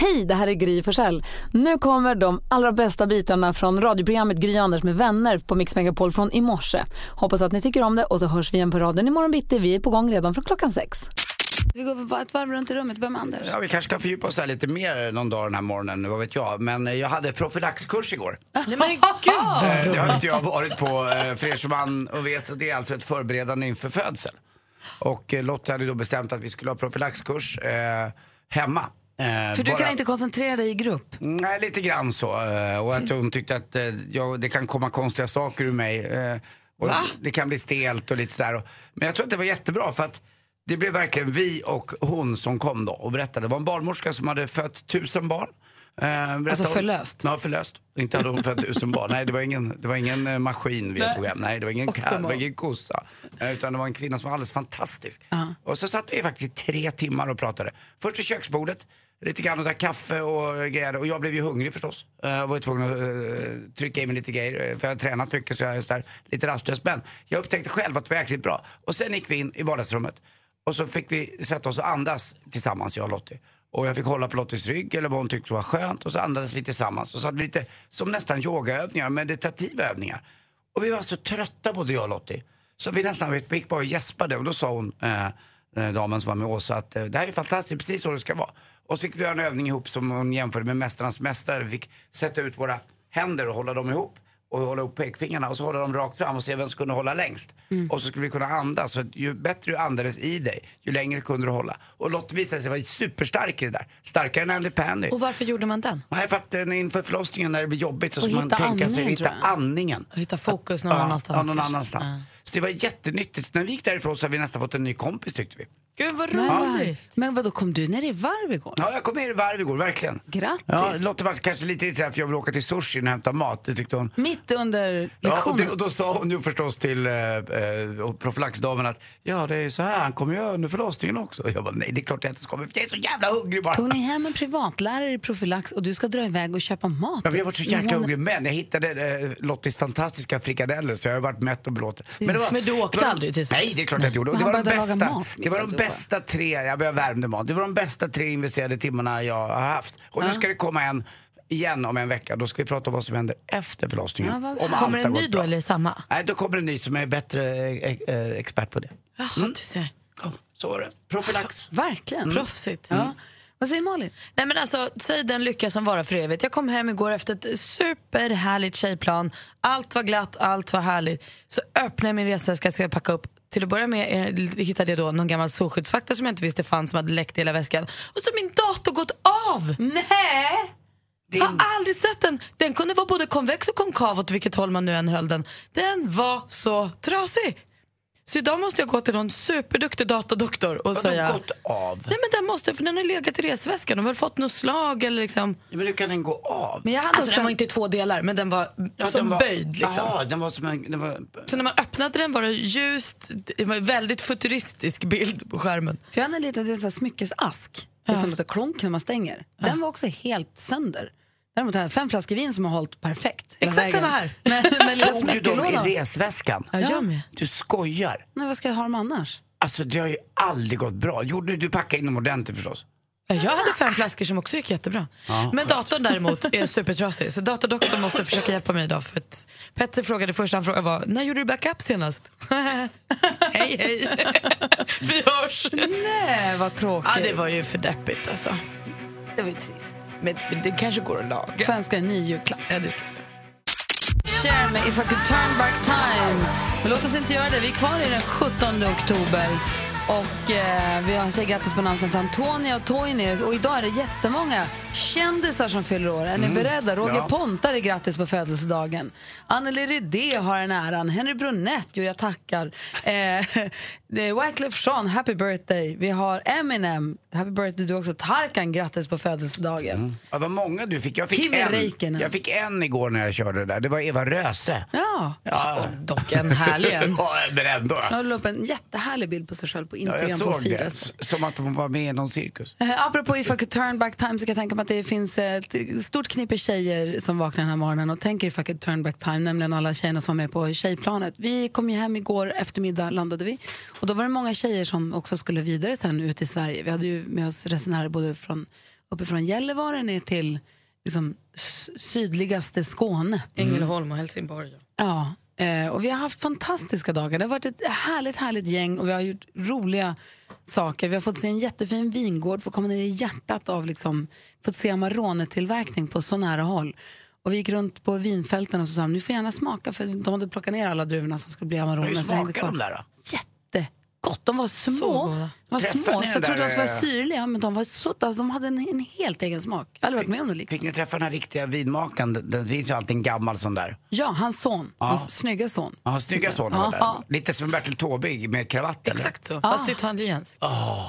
Hej, det här är Gry Forssell. Nu kommer de allra bästa bitarna från radioprogrammet Gry Anders med vänner på Mix Megapol från i morse. Hoppas att ni tycker om det och så hörs vi igen på raden imorgon bitti. Vi är på gång redan från klockan sex. Vi går ett varv runt i rummet. Börjar med Anders. Ja, vi kanske ska fördjupa oss där lite mer någon dag den här morgonen, vad vet jag. Men eh, jag hade profylaxkurs igår. Nej men gud! Eh, Det har inte jag varit på, eh, för er som man och vet, det är alltså ett förberedande inför födsel. Och Lotta hade då bestämt att vi skulle ha profylaxkurs eh, hemma. Eh, För du bara- kan inte koncentrera dig i grupp. Nej, lite grann så. eh, Och att hon tyckte att eh, jag, det kan komma konstiga saker ur mig. eh, Och det kan bli stelt och lite sådär. Men jag tror att det var jättebra för att det blev verkligen vi och hon som kom då och berättade. Det var en barnmorska som hade fött tusen barn. Eh, Alltså hon. förlöst? Ja, förlöst. Inte hade hon fött tusen barn. Nej, det var ingen, det var ingen maskin vi tog hem. Nej, det var ingen kalv, det var ingen kossa. Utan det var en kvinna som var alldeles fantastisk. Och så satt vi faktiskt i tre timmar och pratade. Först vid köksbordet, lite grann och drack kaffe och grejer. Och jag blev ju hungrig förstås. Eh, jag var ju tvungen att eh, trycka i mig lite grejer. Eh, för jag har tränat mycket så jag är så där, lite rastlös. Men jag upptäckte själv att det var jäkligt bra. Och sen gick vi in i vardagsrummet. Och så fick vi sätta oss och andas tillsammans, jag och Lottie. Och jag fick hålla på Lotties rygg eller vad hon tyckte var skönt. Och så andades vi tillsammans. Och så hade vi lite, som nästan yogaövningar, meditativa övningar. Och vi var så trötta både jag och Lottie. Så vi nästan vi gick bara och gäspade. Och då sa hon, eh, Eh, damen som var med Åsa, att eh, det här är fantastiskt, precis så det ska vara. Och så fick vi göra en övning ihop som hon jämförde med Mästarnas mästare. Vi fick sätta ut våra händer och hålla dem ihop och hålla upp pekfingrarna och så hålla dem rakt fram och se vem som kunde hålla längst. Och så skulle vi kunna andas. Så att ju bättre du andades i dig, ju längre kunde du hålla. Och Lotte visade sig vara superstark i det där. Starkare än Andy Pandy. Och varför gjorde man den? Nej, för att eh, inför förlossningen när det blir jobbigt så ska man tänka sig andningen, hitta andningen. Och hitta fokus någon annanstans Ja, någon annanstans. Ja. Så det var jättenyttigt. När vi gick därifrån så har vi nästan fått en ny kompis tyckte vi. Gud vad Men, roligt! men vad då kom du ner i varv igår? Ja, jag kom ner i varv igår, verkligen. Grattis! Ja, Lotte var kanske lite irriterad för jag ville åka till sushi och hämta mat. Det tyckte hon. Mitt under Ja, och, lektionen? det, och då sa hon ju förstås till eh, eh, profylaxdamen att ja, det är så här, han kommer göra under förlossningen också. Jag bara, nej det är klart jag inte ska, för jag är så jävla hungrig bara. Tog ni hem en privatlärare i profylax och du ska dra iväg och köpa mat? Ja, vi har varit så jäkla hungriga, men jag hittade eh, Lottis fantastiska frikadeller så jag har varit mätt och belåten. Men, det var, Men du åkte det var, aldrig till sushi? Nej, det är klart jag inte gjorde. Och Men Det var, han de började laga bästa, mat, det var de du bästa tre, jag värmde mat, det var de bästa tre investerade timmarna jag har haft. Och nu ska det komma en igen om en vecka, då ska vi prata om vad som händer efter förlossningen. Ja, vad- om Kommer en ny då bra. eller samma? Nej, då kommer en ny som är bättre eh, eh, expert på det. Jaha, Mm. du ser. Så var det. Profylax. Verkligen. Proffsigt. Ja. Vad säger Malin? Nej men alltså, säg den lycka som varar för evigt. Jag kom hem igår efter ett superhärligt tjejplan. Allt var glatt, allt var härligt. Så öppnade jag min resväska ska jag packa upp. Till att börja med eh, hittade jag då någon gammal solskyddsfaktor som jag inte visste fanns som hade läckt i hela väskan. Och så min dator gått av! Nej! Jag har aldrig sett den. Den kunde vara både konvex och konkav åt vilket håll man nu än höll den. Den var så trasig. Så idag måste jag gå till någon superduktig datadoktor och Har säga... de gått av? Nej men den måste, för den har legat i resväskan. De har väl fått något slag eller liksom... Ja, men hur kan den gå av? Men jag hade Alltså också den var inte i två delar men den var Ja, som den var- böjd liksom. Jaha, den var som en... Den var, Så när man öppnade den var det ljust, det var en väldigt futuristisk bild på skärmen. För jag hade en liten smyckesask. Det är som låter klonk när man stänger. Den var också helt sönder. Däremot har jag fem flaskor vin som har hållit perfekt. Exakt samma här. Men, men lilla Tog du dem i resväskan? Ja, jag med. Du skojar? Nej, vad ska jag ha dem annars? Alltså det har ju aldrig gått bra. Gjorde du, packade in dem ordentligt förstås? Ja, Jag hade fem flaskor som också gick jättebra. Men datorn däremot är supertrasig. Så datadoktorn måste försöka hjälpa mig idag. För att Petter frågade första han frågade var, när gjorde du backup senast? hej hej. Vi hörs. Nej, vad tråkigt. Ja, det var ju för deppigt alltså. det var ju trist. Men, det kanske går att laga. Får jag önska en ny julklapp. Ja, det ska jag. Cher med If I could turn back time. Men låt oss inte göra det. Vi är kvar i den 17 oktober. Och eh, vi har säger grattis på namnsdagen till Antonia och Toini. Och idag är det jättemånga kändisar som fyller år. Är ni beredda? Roger Ja. Pontare är grattis på födelsedagen. Anneli Rydé har en äran. Henry Brunett, jo jag tackar. Eh, Det är Wyclef Jean, happy birthday. Vi har Eminem, happy birthday du också. Tarkan, grattis på födelsedagen. Mm. Ja, vad många du fick. Jag fick, Kimi en, Räikkönen. jag fick en igår när jag körde det där. Det var Eva Röse. Ja, Ja. dock en härlig en. Ja, men ändå. Hon la upp en jättehärlig bild på sig själv på Ja, Instagram jag på såg det. Som att hon var med i någon cirkus. Eh, apropå If I could turn back time så kan jag tänka mig att det finns ett stort knippe tjejer som vaknar den här morgonen och tänker If I could turn back time, nämligen alla tjejerna som var med på tjejplanet. Vi kom ju hem igår eftermiddag landade vi och då var det många tjejer som också skulle vidare sen ut i Sverige. Vi hade ju med oss resenärer både från, uppifrån Gällivare ner till liksom, sydligaste Skåne. Ängelholm och Helsingborg. Ja, eh, och vi har haft fantastiska dagar. Det har varit ett härligt, härligt gäng och vi har gjort roliga saker. Vi har fått se en jättefin vingård, fått komma ner i hjärtat av liksom, fått se Amarone-tillverkning på så nära håll. Och vi gick runt på vinfälten och så sa de, ni får gärna smaka för de hade plockat ner alla druvorna som skulle bli Amarone. Hur smakar de där då? Jättegott. De var små. De var Träffade små så jag trodde de skulle vara eh, syrliga men de, var så, alltså, de hade en, en helt egen smak. Jag har aldrig varit med om det Fick ni träffa den här riktiga vinmakaren? Det- Det finns ju alltid en gammal sån där. Ja, hans son. Hans snygga son. Ja, snygga sonen Ja, var där. ja. Lite som Bertil Taubig med kravatt? Exakt så, fast italienskt.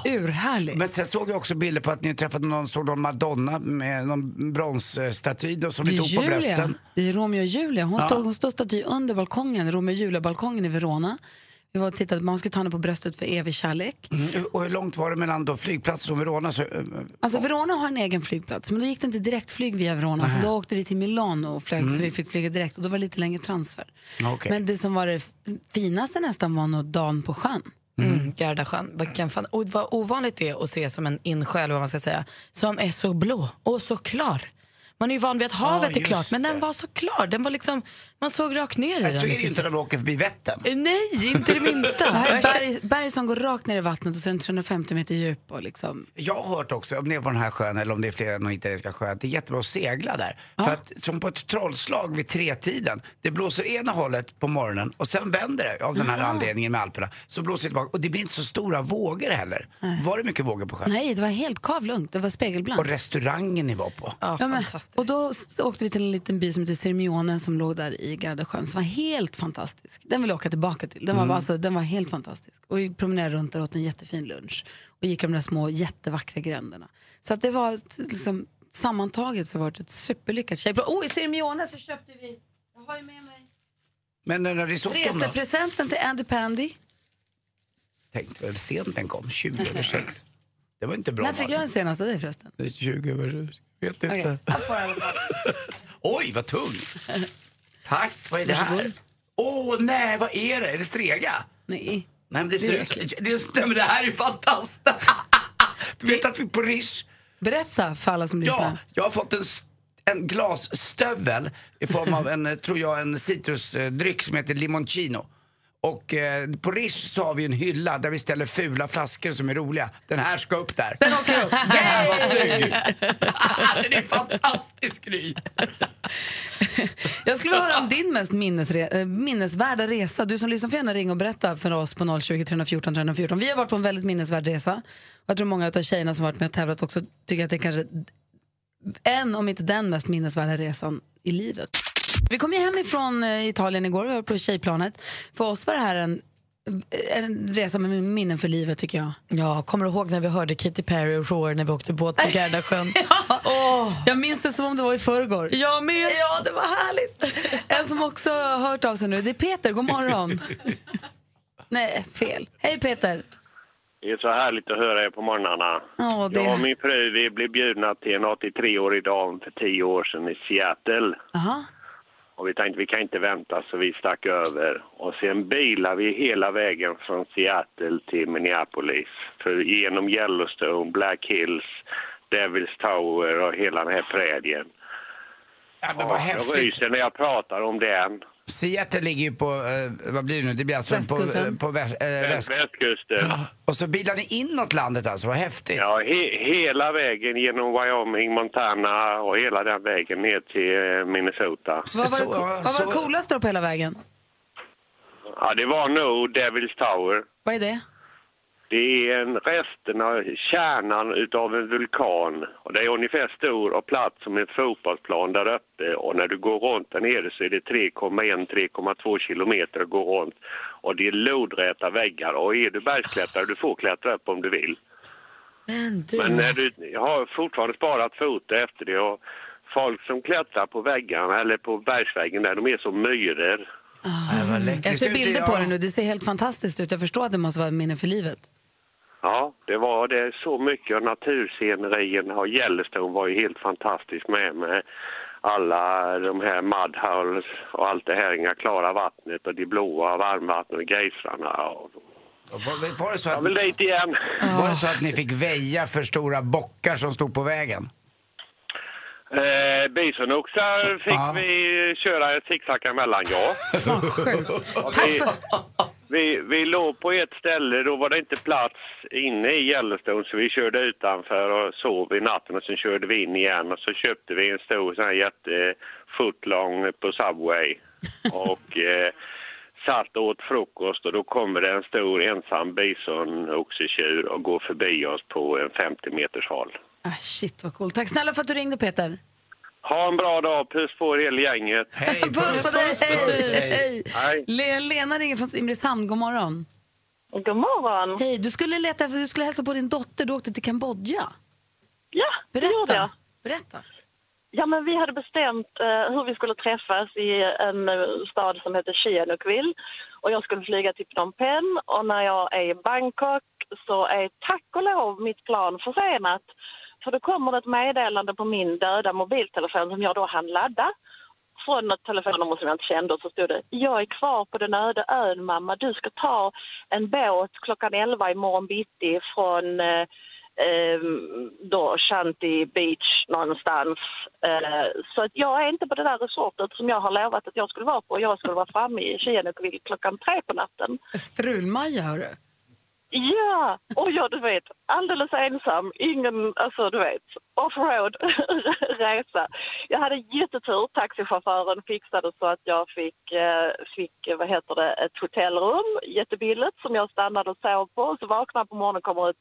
Urhärlig. Men sen såg jag också bilder på att ni träffade någon, såg någon Madonna med någon bronsstaty då som ni tog på brösten. Det är Romeo och Julia. Hon, Ja. stod, hon stod staty under balkongen, Romeo och Julia-balkongen i Verona. Vi var och tittade, man skulle ta henne på bröstet för evig kärlek. Mm. Och hur långt var det mellan då flygplatsen och Verona? Så, eh, Alltså Verona har en egen flygplats, men då gick det inte direktflyg via Verona. Så då åkte vi till Milano och flög så vi fick flyga direkt och då var det lite längre transfer. Okej. Men det som var det finaste nästan var nog dagen på sjön. Mm. Gardasjön. Vilken fan, och vad ovanligt det är att se som en insjö, eller vad man ska säga, som är så blå och så klar. Man är ju van vid att havet är just klart, men den var så klar. Den var liksom, man såg rakt ner i Nej, den. så är det ju inte när man åker förbi Vättern. Eh, Nej, inte det minsta. Det här är berg, berg som går rakt ner i vattnet och så är den 350 meter djup. Och liksom. Jag har hört också, om det är på den här sjön eller om det är flera någon italienska sjö, att det är jättebra att segla där. För att som på ett trollslag vid tretiden, det blåser ena hållet på morgonen och sen vänder det av den här anledningen med Alperna. Så blåser det tillbaka och det blir inte så stora vågor heller. Var det mycket vågor på sjön? Nej, det var helt kavlugnt. Det var spegelblankt. Och restaurangen ni var på? Ja, fantastiskt. Och då åkte vi till en liten by som heter Sirmione som låg där i Gardasjön som var helt fantastisk. Den vill jag åka tillbaka till. Den var, Mm. alltså, den var helt fantastisk. Och vi promenerade runt och åt en jättefin lunch och gick de där små jättevackra gränderna. Så att det var liksom, sammantaget så var det ett superlyckat tjejplan. Oh, i Sirmione så köpte vi, jag har ju med mig Men den där risotton resepresenten till Andy Pandy. Tänkte väl sent den kom, 20 över 6. Det var inte bra. När fick jag den senaste dig förresten? Det är 20 över 6. Vet inte. Okej, jag får i alla fall. Oj, vad tung! Tack, vad är det här? Åh nej, vad är det? Är det strega? Nej. Nej men det, Det är äckligt. ut, det, är- nej, men det här är fantastiskt! Du vet att vi på Rish, Berätta för alla som ja, lyssnar. jag har fått en, en glasstövel i form av en, tror jag, en citrusdryck som heter limoncino. Och eh, på Rish så har vi en hylla där vi ställer fula flaskor som är roliga. Den här ska upp där. Den åker upp. Den här var snygg! Den är fantastisk Gry! Jag skulle vilja höra om din mest minnesre- eh, minnesvärda resa. Du som lyssnar får gärna ringa och berätta för oss på 020 314 314. Vi har varit på en väldigt minnesvärd resa. Jag tror många av tjejerna som varit med och tävlat också tycker att det är kanske en, om inte den mest minnesvärda resan i livet. Vi kom ju hem ifrån eh, Italien igår, vi var på tjejplanet. För oss var det här en, en resa med minnen för livet tycker jag. Ja, kommer du ihåg när vi hörde Katy Perry och Roar när vi åkte båt på Gardasjön? Jag minns det som om det var i förrgår. Jag med! Ja, det var härligt. En som också har hört av sig nu, det är Peter. God morgon. Nej, fel. Hej Peter. Det är så härligt att höra er på morgnarna. Ja, det... Jag och min fru vi blev bjudna till en 83-årig dam för 10 år sedan i Seattle. Aha. Och vi tänkte vi kan inte vänta så vi stack över. Och sen bilade vi hela vägen från Seattle till Minneapolis. För genom Yellowstone, Black Hills, Devil's Tower och hela den här prärien. Ja, men vad jag häftigt. ryser när jag pratar om den. Seattle ligger ju på, eh, vad blir det nu? Det blir alltså på, Västkusten. eh, på väst, eh, väst. Västkusten. Och så bilar ni inåt landet alltså, vad häftigt. Ja, he hela vägen genom Wyoming, Montana och hela den vägen ner till eh, Minnesota. Vad var, det, Så, vad var så- det coolaste då på hela vägen? Ja, det var nog Devil's Tower. Vad är det? Det är en resterna, kärnan utav en vulkan. Och det är ungefär stor och platt som en fotbollsplan där uppe. Och när du går runt där nere så är det 3,1-3,2 kilometer att gå runt. Och det är lodräta väggar. Och är du bergsklättrare, du får klättra upp om du vill. Men du, Men när du, jag har fortfarande sparat foto efter det. Och folk som klättrar på väggarna eller på bergsväggen där, de är som myror. Läckert. Jag ser Det ser ut- bilder på det nu, det ser helt fantastiskt ut. Jag förstår att det måste vara ett minne för livet. Ja, det var det så mycket av naturscenerierna och Yellowstone var ju helt fantastiskt med med alla de här mudholes och allt det här inga klara vattnet och de blåa varmvattnet och gejsrarna. Och... Var, var, det så att, dit igen. var det så att ni fick väja för stora bockar som stod på vägen? Eh, bisonoxar fick Ja. vi köra ett zigzag emellan, ja. Vad sjukt. Tack för... vi, vi låg på ett ställe, då var det inte plats inne i Yellowstone så vi körde utanför och sov i natten och sen körde vi in igen och så köpte vi en stor sån här jättefootlong på Subway och eh, satt och åt frukost och då kommer det en stor ensam bisonoxetjur och går förbi oss på en 50 meters håll. Ah, shit vad coolt. Tack snälla för att du ringde Peter. Ha en bra dag, puss på er hela gänget. Hej, Puss på dig! puss, Hej! hej. Hej. Le- Lena ringer från Simrishamn, god morgon. God morgon. Hej, du skulle leta för du skulle hälsa på din dotter, du åkte till Kambodja. Ja, det gjorde jag. Berätta. Berätta. Ja, men vi hade bestämt eh, hur vi skulle träffas i en eh, stad som heter Sihanoukville. Och jag skulle flyga till Phnom Penh och när jag är i Bangkok så är tack och lov mitt plan försenat. För då kommer det ett meddelande på min döda mobiltelefon som jag då hann ladda från ett telefonnummer som jag inte kände och så stod det Jag är kvar på den öde ön mamma, du ska ta en båt klockan 11 imorgon bitti från eh, eh, då Shanti Beach någonstans. Eh, så att jag är inte på det där resortet som jag har lovat att jag skulle vara på. Jag skulle vara framme i Kienukville klockan tre på natten. Strulmaja, hörru. Ja, och jag du vet, alldeles ensam, ingen, alltså du vet, offroad resa. Jag hade jättetur, taxichauffören fixade så att jag fick, eh, fick vad heter det, ett hotellrum, jättebilligt, som jag stannade och sov på. Och så vaknade jag på morgonen och kommer ut,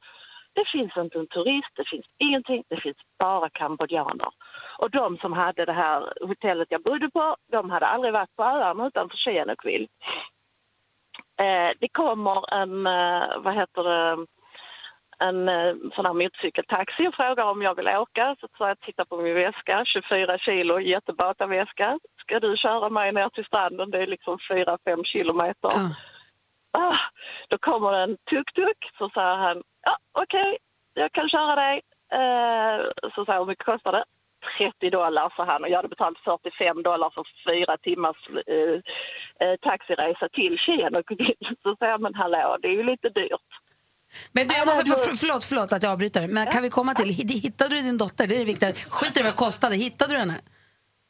det finns inte en turist, det finns ingenting, det finns bara kambodjaner. Och de som hade det här hotellet jag bodde på, de hade aldrig varit på öarna utanför Sihanoukville. Eh, det kommer en, eh, vad heter det, en eh, sån här motorcykeltaxi och frågar om jag vill åka. Så sa jag titta på min väska, 24 kilo jättebataväska. Ska du köra mig ner till stranden? Det är liksom 4-5 kilometer. Ja. Ah, då kommer en tuk-tuk, så säger han, ja okej, jag kan köra dig. Eh, så säger jag, hur mycket kostar det? 30 dollar, sa han. Och jag hade betalat 45 dollar för fyra timmars eh, eh, taxiresa till Kienukville. Så säger jag, men hallå, det är ju lite dyrt. Men du, jag Ja, måste, men- för, för, förlåt, förlåt att jag avbryter. Men kan vi komma till, hi- hittade du din dotter? Det är det viktiga. Skit i vad det kostade, hittade du henne?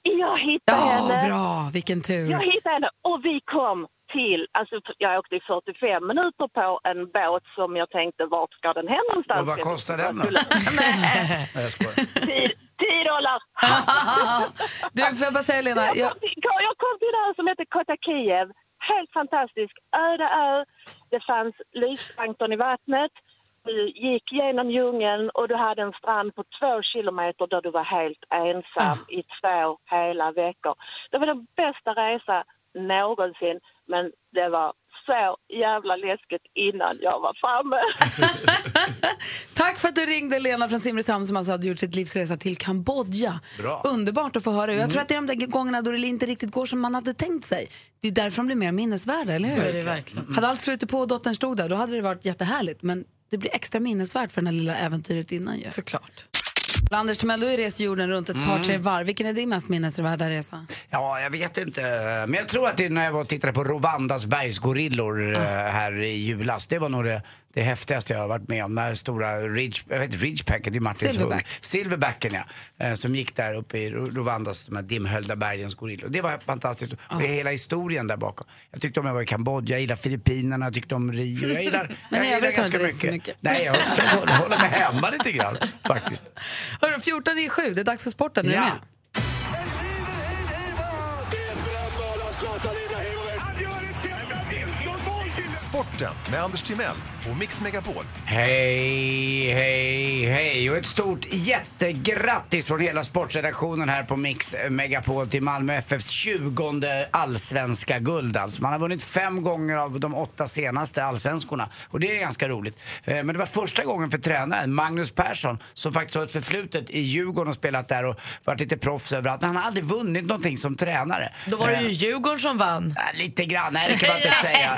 Jag hittade Ja, henne. bra, vilken tur. Jag hittade henne och vi kom till, alltså jag åkte i 45 minuter på en båt som jag tänkte, vart ska den hem någonstans? Och vad kostar den då? Skulle- Nej, jag skojar. 10 10 dollar! du, får jag bara säga Lena, Jag kom, till, jag kom till en ö som heter Kotakiev. Helt fantastisk. Öde ö. Det fanns lysplankton i vattnet. Du gick genom djungeln och du hade en strand på två kilometer där du var helt ensam i två hela veckor. Det var den bästa resa någonsin, men det var så jävla läskigt innan jag var framme. tack för att du ringde Lena från Simrishamn som alltså hade gjort sitt livsresa till Kambodja. Bra. Underbart att få höra. Jag tror att det är de där gångerna då det inte riktigt går som man hade tänkt sig. Det är därför de blir mer minnesvärda, eller hur? Så är det verkligen. Hade allt flutit på och dottern stod där, då hade det varit jättehärligt. Men det blir extra minnesvärt för det här lilla äventyret innan ju. Såklart. Anders Timell, du har rest jorden runt ett par, tre varv. Vilken är din mest minnesvärda resa? Ja, jag vet inte. Men jag tror att det är när jag var och tittade på Rwandas bergsgorillor eh, här i julas. Det var nog det, det häftigaste jag har varit med om. Den här stora ridge, jag vet, det är Martins Silverback. hund. Silverbacken ja. Eh, som gick där uppe i Rwandas, de här dimhöljda bergens gorillor. Det var fantastiskt. Och hela historien där bakom. Jag tyckte om jag var i Kambodja, jag gillar Filippinerna, jag tyckte om Rio. Jag gillar, Men jag har gillar rest så mycket. Nej, jag hålla mig hemma lite grann faktiskt. Hörru, 14 i 7, det är dags för sporten. Är du Ja. med? Sporten med Anders Timell på Mix Megapol. Hej, hej, hej och ett stort jättegrattis från hela sportredaktionen här på Mix Megapol till Malmö FFs 20 allsvenska guld alltså. Man har vunnit fem gånger av de åtta senaste allsvenskorna och det är ganska roligt. Eh, Men det var första gången för tränaren Magnus Persson som faktiskt har ett förflutet i Djurgården och spelat där och varit lite proffs överallt. Men han har aldrig vunnit någonting som tränare. Då var det Eh, ju Djurgården som vann. Lite grann, nej det kan man inte säga.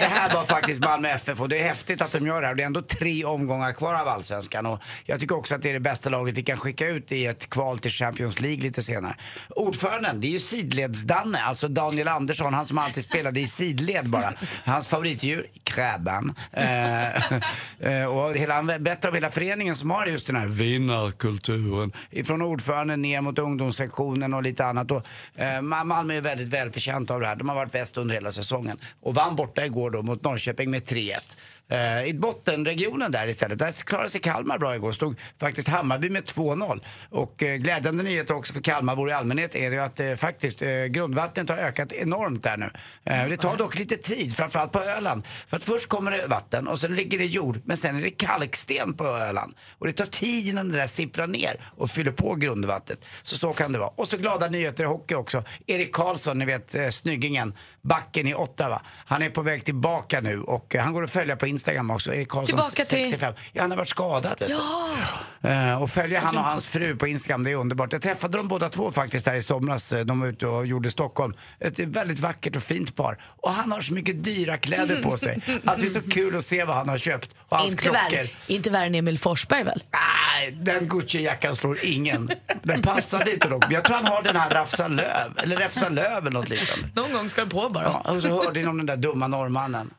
Det här var faktiskt Malmö FF och det är häftigt häftigt att de gör det här. Det är ändå tre omgångar kvar av Allsvenskan och jag tycker också att det är det bästa laget vi kan skicka ut i ett kval till Champions League lite senare. Ordföranden, det är ju sidleds-Danne, alltså Daniel Andersson, han som alltid spelade i sidled bara. Hans favoritdjur, kräban. Eh, eh, och hela, han berättar om hela föreningen som har just den här vinnarkulturen. Från ordföranden ner mot ungdomssektionen och lite annat. Och, eh, Malmö är väldigt välförtjänt av det här. De har varit bäst under hela säsongen. Och vann borta igår då mot Norrköping med 3-1. Eh, I bottenregionen där istället, där klarade sig Kalmar bra igår. Stod faktiskt Hammarby med 2-0. Och eh, glädjande nyheter också för Kalmarbor i allmänhet är det ju att eh, faktiskt eh, grundvattnet har ökat enormt där nu. Eh, det tar dock lite tid, framförallt på Öland. För att först kommer det vatten och sen ligger det jord, men sen är det kalksten på Öland. Och det tar tid innan det där sipprar ner och fyller på grundvattnet. Så så kan det vara. Och så glada nyheter i hockey också. Erik Karlsson, ni vet eh, snyggingen, backen i Ottawa. Han är på väg tillbaka nu och han går att följa på Instagram också. Erik Karlsson Tillbaka till- 65. Ja, han har varit skadad vet du. Eh, och följa han och hans fru på Instagram, det är underbart. Jag träffade dem båda två faktiskt där i somras. Eh, De var ute och gjorde Stockholm. Ett väldigt vackert och fint par. Och han har så mycket dyra kläder på sig. Alltså det är så kul att se vad han har köpt. Och hans Inte klockor. värre, inte värre än Emil Forsberg väl? Nej, den Gucci-jackan slår ingen. Den passade inte dock. Jag tror han har den här Rafsa Löv, eller Räfsa Löv eller något liknande. Någon gång ska den på bara. Ja, och så hörde ni om den där dumma norrmannen.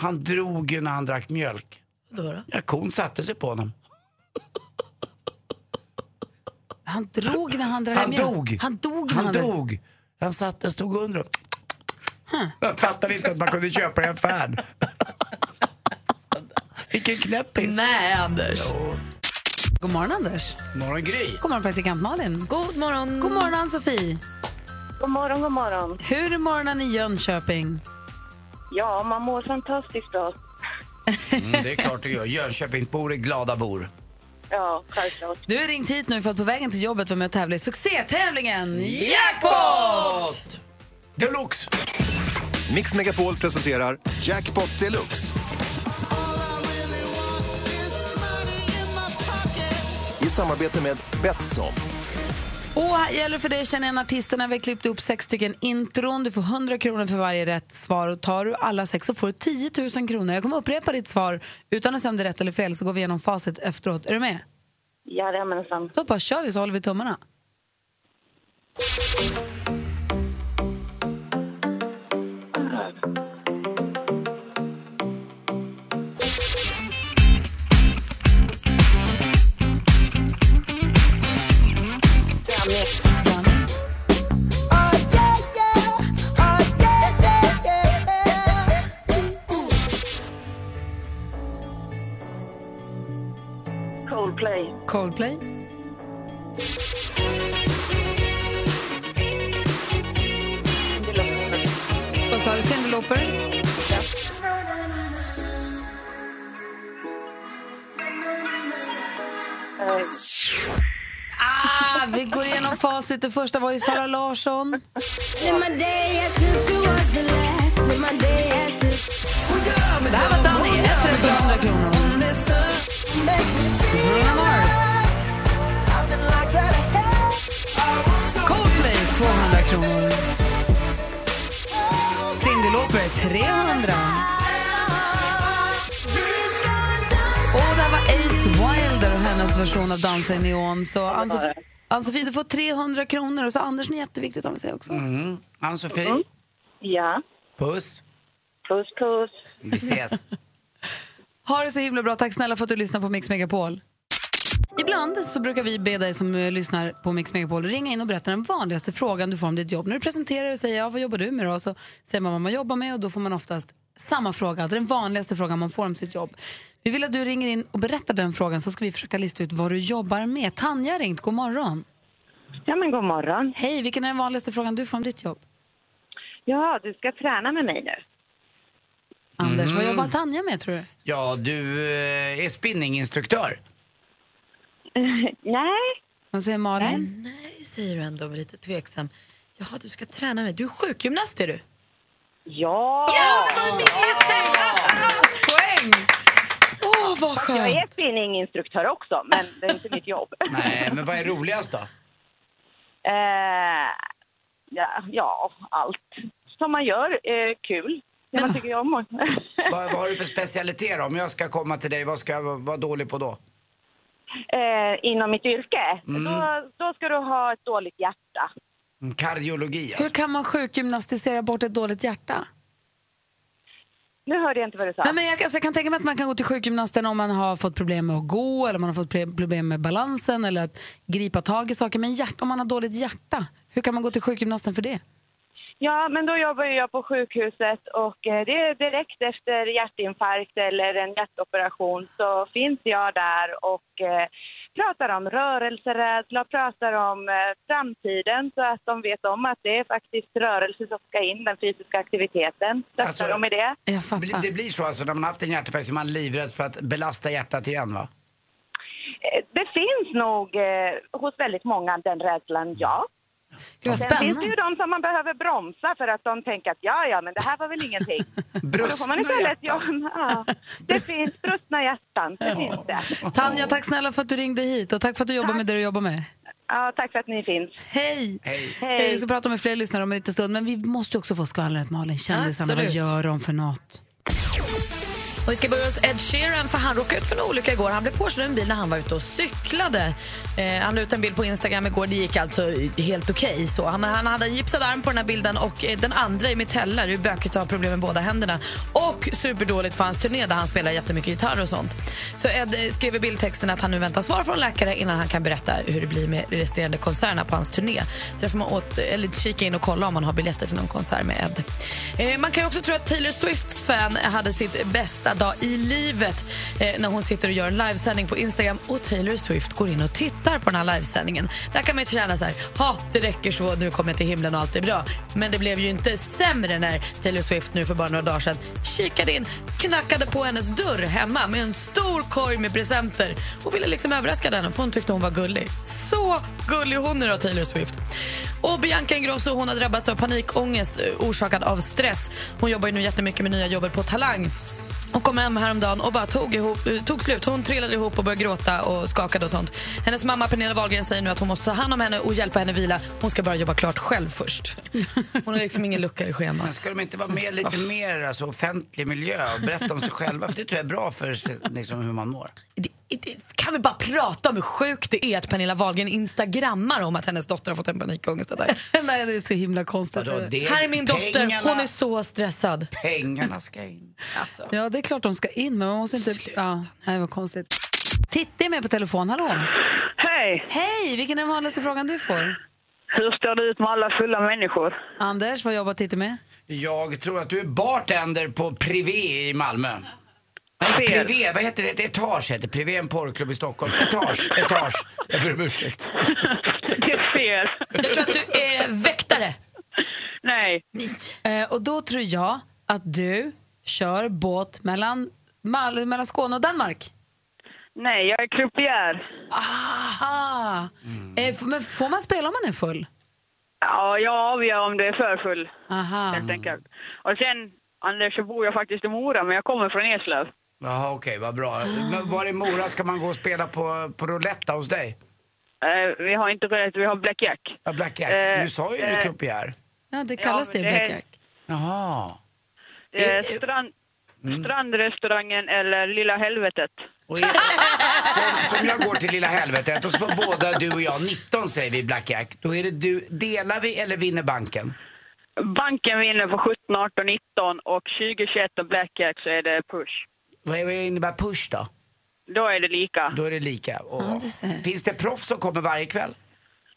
Han drog ju när han drack mjölk. Då då? Ja, kon satte sig på honom. Han drog när han drack Han mjölk. dog. Han dog Han han drack- dog. Han satt, den stod under och... Jag fattade inte att man kunde köpa det i affären. Vilken knäppis. Nej, Anders. God morgon Anders. Morgon Gry. God morgon praktikant Malin. God morgon. God morgon Ann-Sofie. God morgon, god morgon. Hur är morgonen i Jönköping? Ja, man mår fantastiskt bra. Mm, det är klart du gör. Jönköpingsbor är glada bor. Ja, självklart. Du har ringt hit nu för att på vägen till jobbet vara med och tävla i succétävlingen Jackpot! Deluxe! Mix Megapol presenterar Jackpot Deluxe. I samarbete med Betsson. Och här gäller för dig att känna igen artisterna. Vi har klippt upp sex stycken intron. Du får 100 kronor för varje rätt svar. Och tar du alla sex så får du 10 000 kronor. Jag kommer upprepa ditt svar utan att säga om det är rätt eller fel så går vi igenom facit efteråt. Är du med? Jajamensan. Så bara kör vi så håller vi tummarna. Coldplay. Coldplay. Vad sa du? Cyndi Lauper? Ah, vi går igenom facit. Det första var ju Sara Larsson. Det här var Danny. Ett rätt och 100 kronor. Bruno Mars. Coldplay 200 kronor. Cyndi Lauper 300. Och det här var Ace Wilder och hennes version av Dansa i neon. Så Ann-Sofie, du får 300 kronor. Och så Anders, något jätteviktigt han vill säga också. Mm. Ann-Sofie, Ja. puss. Puss, puss. Vi ses. Ha det så himla bra. Tack snälla för att du lyssnar på Mix Megapol. Ibland så brukar vi be dig som eh, lyssnar på Mix Megapol ringa in och berätta den vanligaste frågan du får om ditt jobb. När du presenterar och säger ja, vad jobbar du med då? Så säger man vad man jobbar med och då får man oftast samma fråga, alltså den vanligaste frågan man får om sitt jobb. Vi vill att du ringer in och berättar den frågan så ska vi försöka lista ut vad du jobbar med. Tanja har ringt, god morgon. Ja, men god morgon. Hej, vilken är den vanligaste frågan du får om ditt jobb? Ja, du ska träna med mig nu. Anders, vad Mm. jobbar Tanja med tror du? Ja, du eh, är spinninginstruktör. Nej. Vad säger Malin? Nej, säger du ändå lite tveksam. Jaha, du ska träna med. Du är sjukgymnast är du? Ja! Poäng! Åh, vad Fast Jag är skönt. spinninginstruktör också, men det är inte mitt jobb. Nej, men vad är roligast då? Eh, ja, ja, allt som man gör är kul. Det man tycker om. Vad, vad har du för specialitet då? Om jag ska komma till dig, vad ska jag vara dålig på då? Eh, inom mitt yrke, Mm. då, då ska du ha ett dåligt hjärta. Mm, Kardiologi Hur alltså. kan man sjukgymnastisera bort ett dåligt hjärta? Nu hörde jag inte vad du sa. Nej, men jag, alltså, jag kan tänka mig att man kan gå till sjukgymnasten om man har fått problem med att gå eller man har fått problem med balansen eller att gripa tag i saker. Men hjärt, om man har dåligt hjärta, hur kan man gå till sjukgymnasten för det? Ja, men då jobbar jag på sjukhuset och eh, det är direkt efter hjärtinfarkt eller en hjärtoperation så finns jag där och eh, pratar om rörelserädsla, pratar om eh, framtiden så att de vet om att det är faktiskt rörelse som ska in, den fysiska aktiviteten. Stöttar Alltså, de i det. Jag Bli- Det blir så alltså, när man har haft en hjärtinfarkt så är man livrädd för att belasta hjärtat igen va? Det finns nog eh, hos väldigt många den rädslan, ja. Gud, vad Sen finns det ju de som man behöver bromsa för att de tänker att ja, ja, men det här var väl ingenting. Och då får man Brustna istället, hjärtan. ja, det finns brustna hjärtan, det finns det. Tanja, tack snälla för att du ringde hit och tack för att du jobbar med det du jobbar med. Ja, tack för att ni finns. Hej! Hej. Hej. Vi ska prata med fler lyssnare om en liten stund, men vi måste också få skvallret Malin. Kändisarna, vad gör de för något? Och vi ska börja hos Ed Sheeran för han råkade ut för en olycka igår. Han blev påkörd en bil när han var ute och cyklade. Eh, han la ut en bild på Instagram igår. Det gick alltså helt okej. så. Han, han hade en gipsad arm på den här bilden och eh, den andra i mitella. Det är bökigt att ha problem med båda händerna. Och superdåligt för hans turné där han spelar jättemycket gitarr och sånt. Så Ed eh, skrev i bildtexten att han nu väntar svar från läkare innan han kan berätta hur det blir med resterande konserterna på hans turné. Så där får man åt, eh, eller kika in och kolla om man har biljetter till någon konsert med Ed. Eh, man kan ju också tro att Taylor Swifts fan hade sitt bästa dag i livet eh, när hon sitter och gör en livesändning på Instagram och Taylor Swift går in och tittar på den här livesändningen. Där kan man ju känna så här, ha det räcker så, nu kommer jag till himlen och allt är bra. Men det blev ju inte sämre när Taylor Swift nu för bara några dagar sedan kikade in, knackade på hennes dörr hemma med en stor korg med presenter och ville liksom överraska henne för hon tyckte hon var gullig. Så gullig hon är då, Taylor Swift. Och Bianca Ingrosso hon har drabbats av panikångest eh, orsakad av stress. Hon jobbar ju nu jättemycket med nya jobbet på Talang. Hon kom hem häromdagen och bara tog, ihop, eh, tog slut. Hon trillade ihop och började gråta och skakade och sånt. Hennes mamma Pernilla Wahlgren säger nu att hon måste ta hand om henne och hjälpa henne vila. Hon ska bara jobba klart själv först. Hon har liksom ingen lucka i Men schemat. ska de inte vara med lite mer alltså, offentlig miljö och berätta om sig själva? För det tror jag är bra för liksom, hur man mår. Det, kan vi bara prata om hur sjukt det är att Pernilla Wahlgren instagrammar om att hennes dotter har fått en panikångestattack? Nej, det är så himla konstigt. Vadå, det- Här är min dotter, pengarna- hon är så stressad. Pengarna ska in. Alltså. Ja, det är klart de ska in, men man måste inte... Ja, nej, vad konstigt. Titti är med på telefon. Hallå! Hej! Hej! Vilken är den vanligaste frågan du får? Hur står det ut med alla fulla människor? Anders, vad jobbar Titti med? Jag tror att du är bartender på Privé i Malmö. Nej. Privé, vad heter det? Ett etage heter Privé, en porrklubb i Stockholm. Etage, etage. Jag ber om ursäkt. Det är fel. Jag tror att du är väktare. Nej. Eh, och då tror jag att du kör båt mellan, Mal- mellan Skåne och Danmark. Nej, jag är croupier. Aha! Eh, f- men får man spela om man är full? Ja, jag avgör om det är för full, Aha. helt enkelt. Och sen, Anders, så bor jag faktiskt i Mora, men jag kommer från Eslöv. Jaha, okej, vad bra. Men var i Mora ska man gå och spela på, på roulette hos dig? Eh, vi har inte rätt, vi har Blackjack. Ja, Blackjack. Eh, Du sa ju eh, det, croupier. Ja, det kallas men det, det är- Blackjack. Jaha. Eh, strand, Strandrestaurangen eller Lilla Helvetet. Och är, som, som jag går till Lilla Helvetet och så får båda du och jag 19 säger vi i Blackjack. Då är det du, delar vi eller vinner banken? Banken vinner på 17, 18, 19 och 20, 21 och Blackjack så är det push. Vad innebär push då? Då är det lika. Då är det lika. Och, Ja, du ser. finns det proffs som kommer varje kväll?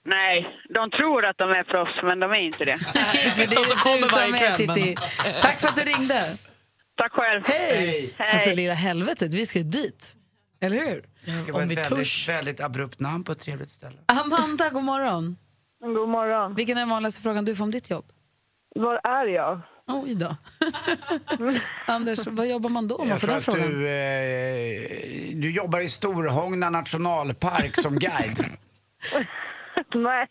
Nej, de tror att de är proffs, men de är inte det. För det är som är Titti. Tack för att du ringde. Tack själv. Hej! Hej. Alltså, lilla helvetet, vi ska dit. Eller hur? Det var Om ett vi väldigt, törs. väldigt abrupt namn på ett trevligt ställe. Amanda, god morgon. God morgon. Vilken är den vanligaste frågan du får om ditt jobb? Var är jag? Oj då. Anders, vad jobbar man då om man får den frågan? du, eh, du jobbar i Storhångna nationalpark som guide. Nej.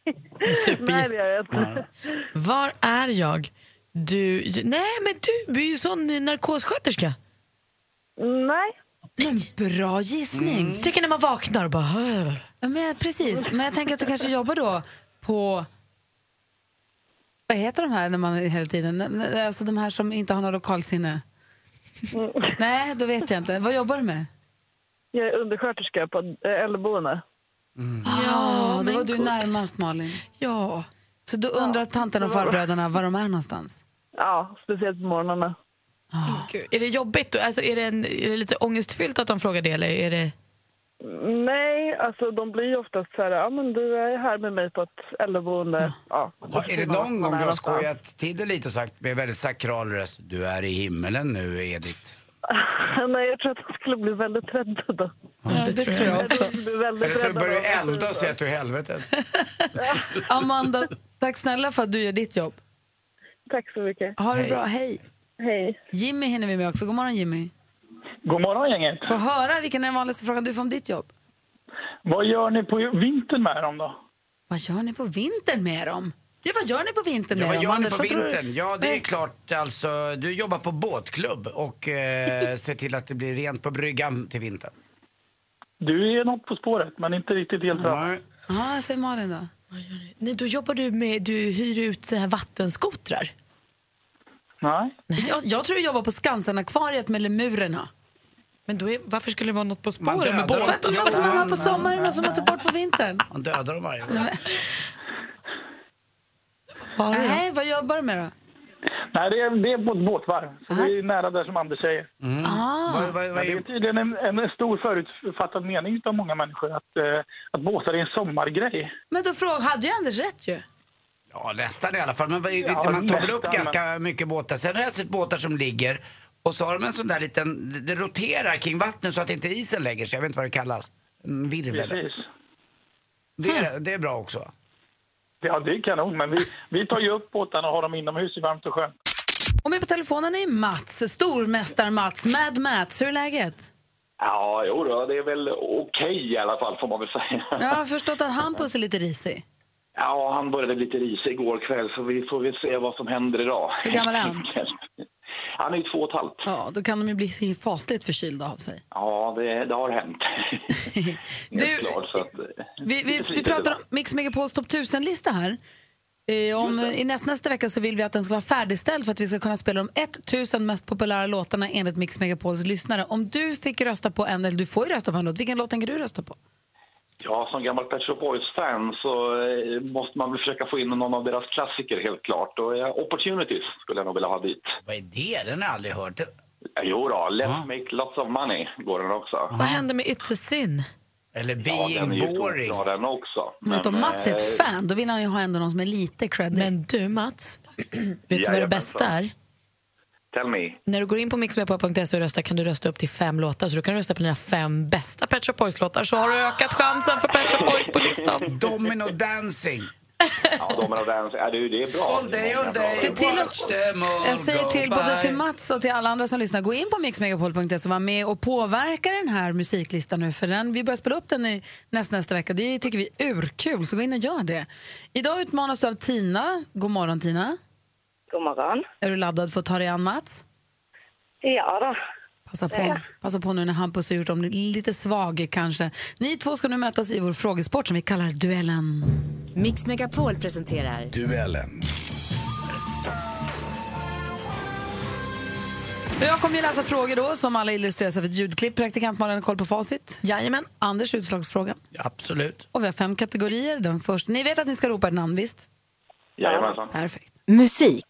Nej, det gör jag inte. Var är jag? Du, nej men du, du är ju sån narkossköterska. Nej. Men bra gissning. Tycker när man vaknar och bara... Ja, men, precis, men jag tänker att du kanske jobbar då på... Vad heter de här när man hela tiden... Alltså de här som inte har någon lokalsinne. Nej, då vet jag inte. Vad jobbar du med? Jag är undersköterska på eh, äldreboende. Ja, då men var du gott. närmast Malin. Ja. Så då undrar tanten och farbröderna var de är någonstans? Ja, speciellt på morgnarna. Gud, Är det jobbigt? Alltså, är, det en, är det lite ångestfyllt att de frågar det? Eller är det... Nej, alltså de blir ju oftast så här, ja men du är här med mig på ett äldreboende. Ja. Har- Är det någon gång du har skojat till det lite och sagt med väldigt sakral röst, du är i himmelen nu Edith? Nej, jag tror att de skulle bli väldigt rädda då. Ja, det, tror jag också. Blir väldigt Eller så börjar du elda och säga att du är helvetet. Amanda, tack snälla för att du gör ditt jobb. Tack så mycket. Ha det Hej. bra, hej. Hej. Jimmy hinner vi med också. God morgon Jimmy. God morgon gänget. Få höra, vilken är den vanligaste frågan du får om ditt jobb? Vad gör ni på vintern med dem då? Vad gör ni på vintern med dem? Ja, vad gör ni på vintern Ja, med vad dem? gör ni på vad vintern? Ja, det är klart alltså. Du jobbar på båtklubb och eh, ser till att det blir rent på bryggan till vintern. Du är något på spåret, men inte riktigt helt bra. Nej. Ja, säg Malin då. Nej, då jobbar du med, du hyr ut så här vattenskotrar. Nej. Jag, jag tror du jobbar på Skansen-akvariet med lemurerna. Men då är, varför skulle det vara något på spåren med dödar För att de båten? är som man har på sommaren och som man tar bort på vintern. Man dödar dem varje år. Nej, men, nej vad jobbar du med då? Nej, det är, det är på ett båtvarv. Så det är nära där som Anders säger. Ah, Vad- vad- vad Men det är är- tydligen en, en stor förutfattad mening av många människor att, eh, att båtar är en sommargrej. men då fråg, hade ju Anders rätt ju. Ja, nästan i alla fall. Men man tar väl upp ganska mycket båtar. Sen har jag sett båtar som ligger och så har de en sån där liten, det roterar kring vattnet så att inte isen lägger sig. Jag vet inte vad det kallas. En virvel. Precis. Det är, det är bra också. Ja, det är kanon. Men vi, vi tar ju upp båtarna och har dem inomhus i varmt och skönt. Och med på telefonen är Mats, stormästar-Mats, Mad Mats. Hur är läget? Ja, jo då, det är väl okej i alla fall får man väl säga. Jag har förstått att Hampus är lite risig. Ja, han började lite risig igår kväll så vi får väl se vad som händer idag. Hur gammal är han? Han är ju två och ett halvt. Ja, då kan de ju bli fasligt förkylda av sig. Ja, det, det har hänt. Du, klart, så att, Vi, vi, vi pratar om Mix Megapols topp 1000-lista här. Eh, om, I näst, nästa vecka så vill vi att den ska vara färdigställd för att vi ska kunna spela de 1000 mest populära låtarna enligt Mix Megapols lyssnare. Om du fick rösta på en, eller du får ju rösta på en låt, vilken låt tänker du rösta på? Ja, som gammal Pet Shop Boys-fan så eh, måste man väl försöka få in någon av deras klassiker helt klart. Och ja, Opportunities skulle jag nog vilja ha dit. Vad är det? Den har jag aldrig hört. Ja, Jo då, Let's make lots of money går den också. Vad hände med It's a sin? Eller Ja, Being ju boring. tokbra den också. Men om Mats är ett eh, fan, då vill han ju ha ändå någon som är lite creddig. Men du Mats, vet du vad det Jajamensan. bästa är? Tell me. När du går in på mixmegapol.se och röstar kan du rösta upp till fem låtar. Så du kan rösta på dina fem bästa Pet Shop Boys-låtar så har du ökat chansen för Pet Shop Boys på listan. Domino dancing. Ja, de är. Ja, det, det är bra. All day, all day. Se till all Jag säger till både till Mats och till alla andra som lyssnar, gå in på mixmegapol.se och var med och påverka den här musiklistan nu. För den, vi börjar spela upp den i nästa, nästa vecka. Det tycker vi är urkul, så gå in och gör det. Idag utmanas du av Tina. God morgon Tina. God morgon. Är du laddad för att ta dig an Mats? Ja då. Passa på, passa på nu när Hampus har gjort dem lite svag kanske. Ni två ska nu mötas i vår frågesport som vi kallar Duellen. Mix Megapol presenterar Duellen. Jag kommer ju läsa frågor då som alla illustreras av ett ljudklipp. Praktikant Malin har koll på facit. Jajamän. Anders utslagsfråga. Absolut. Och vi har fem kategorier. Den första. Ni vet att ni ska ropa ett namn, visst? Jajamensan. Perfekt. Musik.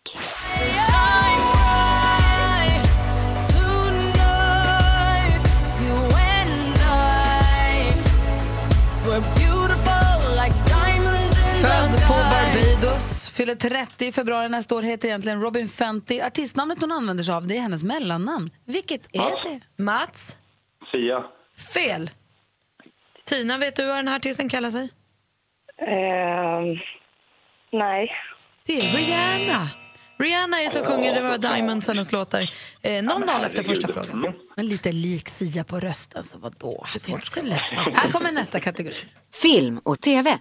Född på Barbados, fyller 30 i februari nästa år, heter egentligen Robin Fenty. Artistnamnet hon använder sig av det är hennes mellannamn. Vilket är Ja. det? Mats, Sia. fel. Tina, vet du vad den här artisten kallar sig? Ehm, nej. Det är Rihanna. Rihanna är det som sjunger Det var Diamonds, hennes låtar. Eh, 0-0 efter första frågan. Men lite lik Sia på rösten, så vadå? Det är inte så lätt. Här kommer nästa kategori. Film och TV.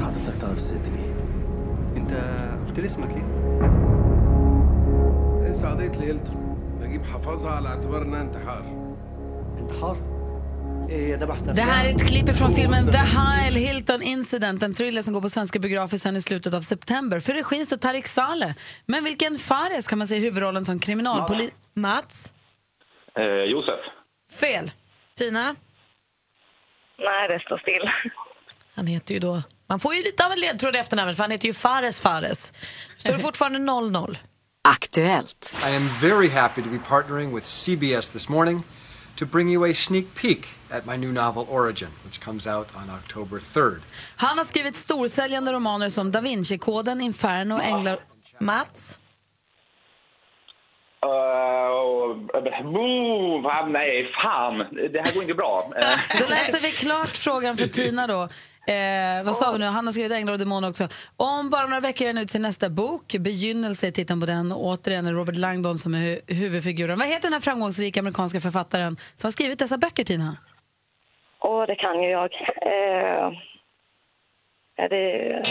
حضرتك تعرف الست دي انت قلت لي اسمك ايه؟ انسى قضية ليلته نجيب حفظها على اعتبار انها انتحار انتحار؟ det här är ett klipp från filmen The Heil Hilton Incident, en thriller som går på svenska biografer sen i slutet av september. För regin står Tarik Saleh. Men vilken Fares kan man se i huvudrollen som kriminalpolis... Mats? Eh, Josef. Fel. Tina? Nej, det står still. Han heter ju då... Man får ju lite av en ledtråd i efternamnet för han heter ju Fares Fares. Står det fortfarande 0-0? Aktuellt. I am very happy to be partnering with CBS this morning to bring you a sneak peek at my new novel Origin, which comes out on October 3rd. Han har skrivit storsäljande romaner som Da Vinci-koden, Inferno och Änglar... Mats? Uh, oh, va, nej, fan. Det här går inte bra. Då läser vi klart frågan för Tina då. Eh, vad sa vi nu? Han har skrivit Änglar och demoner också. Om bara några veckor är den ut till nästa bok. Begynnelse är titeln på den. Och återigen är Robert Langdon som är hu- huvudfiguren. Vad heter den här framgångsrika amerikanska författaren som har skrivit dessa böcker, Tina? Åh, det kan ju jag. Eh, är det...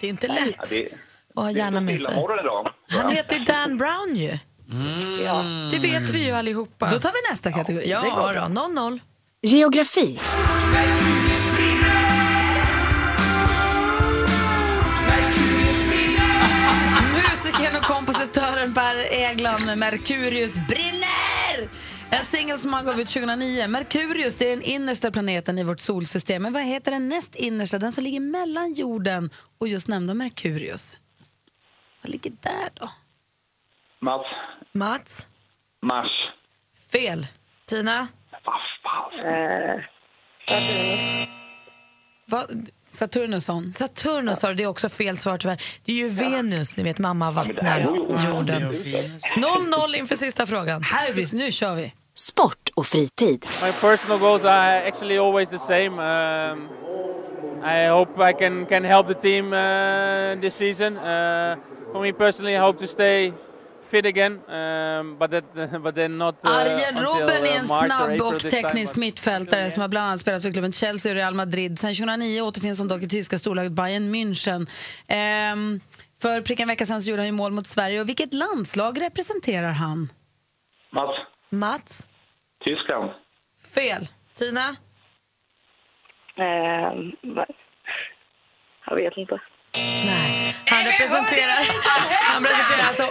Det är inte lätt. Ja, det, Och ha gärna med sig. Idag. Han heter Dan Brown ju. Ja. Det vet vi ju allihopa. Då tar vi nästa kategori. Ja, det går bra. då, 0-0. Geografi. Musikern och kompositören Per Eglan Merkurius brinner! En singel som han gav ut 2009. Merkurius det är den innersta planeten i vårt solsystem. Men vad heter den näst innersta? Den som ligger mellan jorden och just nämnda Merkurius. Vad ligger där då? Mats. Mats? Mars. Fel. Tina? Eh, Vad? Saturnusson. Saturnus du, det är också fel svar tyvärr. Det är ju Venus, ni vet mamma vattnar jorden. 0-0 inför sista frågan. Här, nu kör vi. Sport och fritid. My personal goals are actually always the same. Um, I hope I can, can help the team uh, this season. Uh, for me personally, I hope to stay fit again, um, but, that, but then not uh, Arjen Robben är uh, en March or snabb och time, teknisk but- mittfältare som har bland annat spelat för klubben Chelsea och Real Madrid. Sen 2009 återfinns han dock i tyska storlaget Bayern München. Ehm, för prick en vecka sedan så gjorde han ju mål mot Sverige. Och vilket landslag representerar han? Mats. Mats? Tyskland. Fel. Tina? va- jag vet inte. Han representerar, han representerar alltså,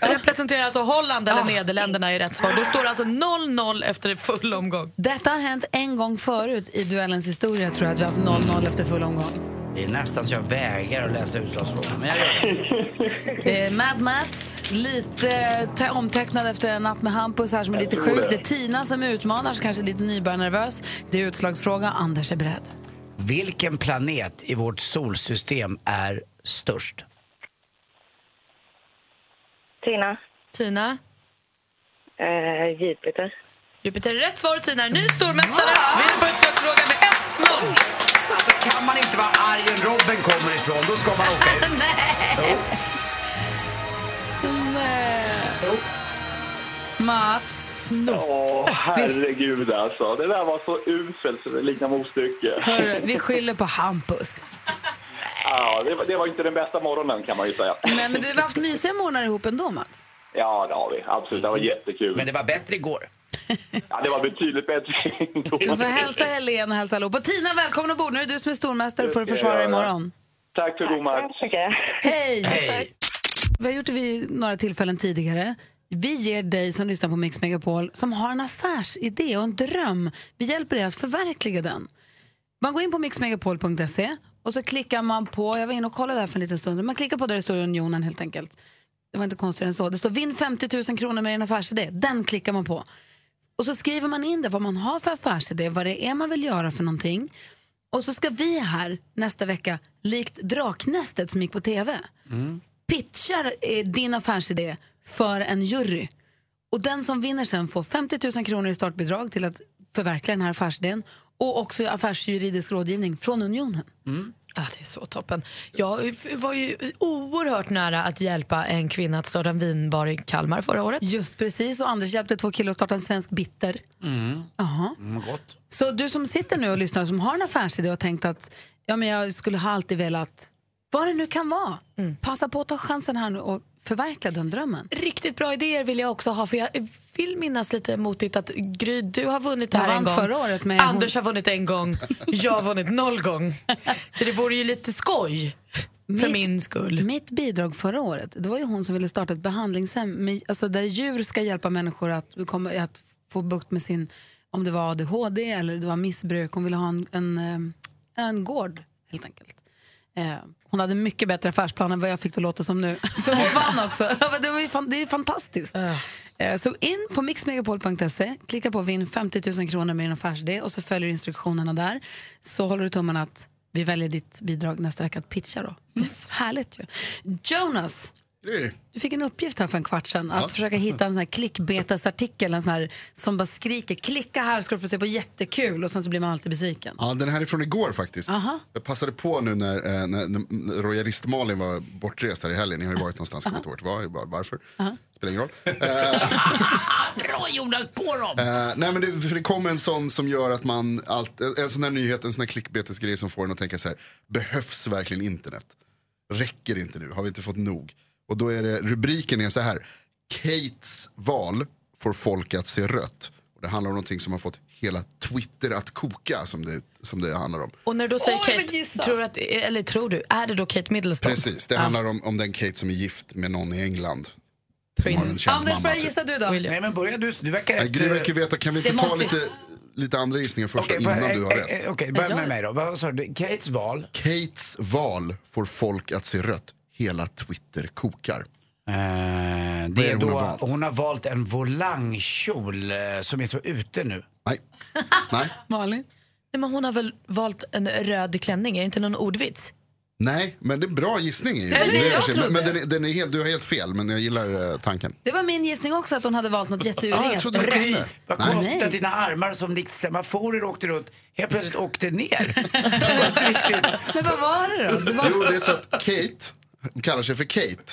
han representerar alltså Holland eller Nederländerna i rätt svar. Då står det alltså 0-0 efter full omgång. Detta har hänt en gång förut i duellens historia tror jag att vi har haft 0-0 efter full omgång. Det är nästan så jag vägrar att läsa utslagsfrågan, men jag gör det. Eh, Mad Mats, lite te- omtecknad efter en natt med Hampus här som är lite sjuk. det. Det är Tina som utmanar, så kanske lite nybörjarnervös. Det är utslagsfråga, Anders är beredd. Vilken planet i vårt solsystem är störst? Tina? Tina? Eh, Jupiter. Jupiter är rätt svar. Tina är ny stormästare. Vinner på utslagsfrågan med 1-0. Alltså kan man inte vara arg en Robben kommer ifrån, då ska man åka ut. Nej. Mats, Åh, herregud alltså. Det där var så uselt så det liknar motstycke. Hörru, vi skyller på Hampus. Ja, det, var, det var inte den bästa morgonen kan man ju säga. Nej, men du har haft mysiga månader ihop ändå, Mats. Ja, det har vi. Absolut. Det var jättekul. Men det var bättre igår. Ja, det var betydligt bättre Du får hälsa Helene och hälsa allihop. Och Tina, välkommen ombord. Nu är det du som är stormästare och får försvara dig imorgon. Tack för god match. Hej! Hej. Vi har gjort det vid några tillfällen tidigare. Vi ger dig som lyssnar på Mix Megapol som har en affärsidé och en dröm. Vi hjälper dig att förverkliga den. Man går in på mixmegapol.se och så klickar man på, jag var inne och kollade där för en liten stund, man klickar på där det står Unionen helt enkelt. Det var inte konstigare än så. Det står vinn 50 000 kronor med din affärsidé. Den klickar man på. Och så skriver man in det, vad man har för affärsidé, vad det är man vill göra för någonting. Och så ska vi här nästa vecka, likt Draknästet som gick på tv, pitchar eh, din affärsidé för en jury. Och den som vinner sen får 50 000 kronor i startbidrag till att förverkliga den här affärsidén och också affärsjuridisk rådgivning från Unionen. Ja, det är så toppen. Jag var ju oerhört nära att hjälpa en kvinna att starta en vinbar i Kalmar förra året. Just precis, och Anders hjälpte två killar att starta en svensk bitter. Mm. Jaha. Mm, gott. Så du som sitter nu och lyssnar som har en affärsidé och tänkt att ja, men jag skulle ha alltid velat, vad det nu kan vara, passa på att ta chansen här nu och förverkliga den drömmen. Riktigt bra idéer vill jag också ha för jag vill minnas lite motigt att Gry, du har vunnit det här en gång. förra året med Anders har vunnit en gång, jag har vunnit noll gång. Så det vore ju lite skoj för Mitt- min skull. Mitt bidrag förra året, det var ju hon som ville starta ett behandlingshem med, alltså där djur ska hjälpa människor att, komma, att få bukt med sin, om det var ADHD eller det var missbruk. Hon ville ha en, en, eh, en gård helt enkelt. Eh, hon hade mycket bättre affärsplan än vad jag fick det låta som nu. För hon vann också. Det, var fan, det är fantastiskt. Eh, Så in på mixmegapol.se, klicka på vinn 50 000 kronor med din affärsidé och så följer du instruktionerna där. Så håller du tummen att vi väljer ditt bidrag nästa vecka att pitcha då. Härligt ju. Jonas, du fick en uppgift här för en kvart sedan att Ja. försöka hitta en sån här klickbetesartikel, en sån här som bara skriker klicka här ska du få se på jättekul och sen så blir man alltid besviken. Ja, den här är från igår faktiskt. Aha. Jag passade på nu när, eh, när, när royalist Malin var bortrest här i helgen. Ni har ju varit någonstans, kommer inte ihåg det var, var- varför. Spelar ingen roll. Eh, Bra Jonas, på dem! Eh, nej men det, för det kommer en sån som gör att man, allt, en sån här nyhet, en sån här klickbetesgrej som får en att tänka så här, behövs verkligen internet? Räcker inte nu? Har vi inte fått nog? Och då är det, rubriken är så här, Kates val får folk att se rött. Och det handlar om någonting som har fått hela Twitter att koka som det, som det handlar om. Och när du säger Åh, jag vill Kate, tror, du att, eller tror du, är det då Kate Middleton? Precis, det handlar om, om den Kate som är gift med någon i England. Anders, börja typ. gissa du då. Nej men börja du, du verkar rätt... Gry eh, verkar veta, kan vi Det inte ta måste- lite, lite andra gissningar först Okej, innan får- du har eh, rätt? eh, Okej, börja med mig då. Vad sa du? Kates val? Kates val får folk att se rött. Hela Twitter kokar. Eh, det är hon då, har valt? hon har valt en volangkjol eh, som är så ute nu. Nej. Nej. Malin? Nej, men hon har väl valt en röd klänning, är det inte någon ordvits? Nej, men det är en bra gissning. i- Det var det i och jag för sig. Men, men trodde. den är, den är helt, du har helt fel, men jag gillar eh, tanken. Det var min gissning också att hon hade valt något jätteurent. Ah, jag trodde Kalle. Precis. Vad Nej. konstigt att dina armar som likt semaforer åkte runt helt plötsligt åkte ner. det var inte riktigt. Men vad var det då? Det var... Jo, det är så att Kate, hon kallar sig för Kate,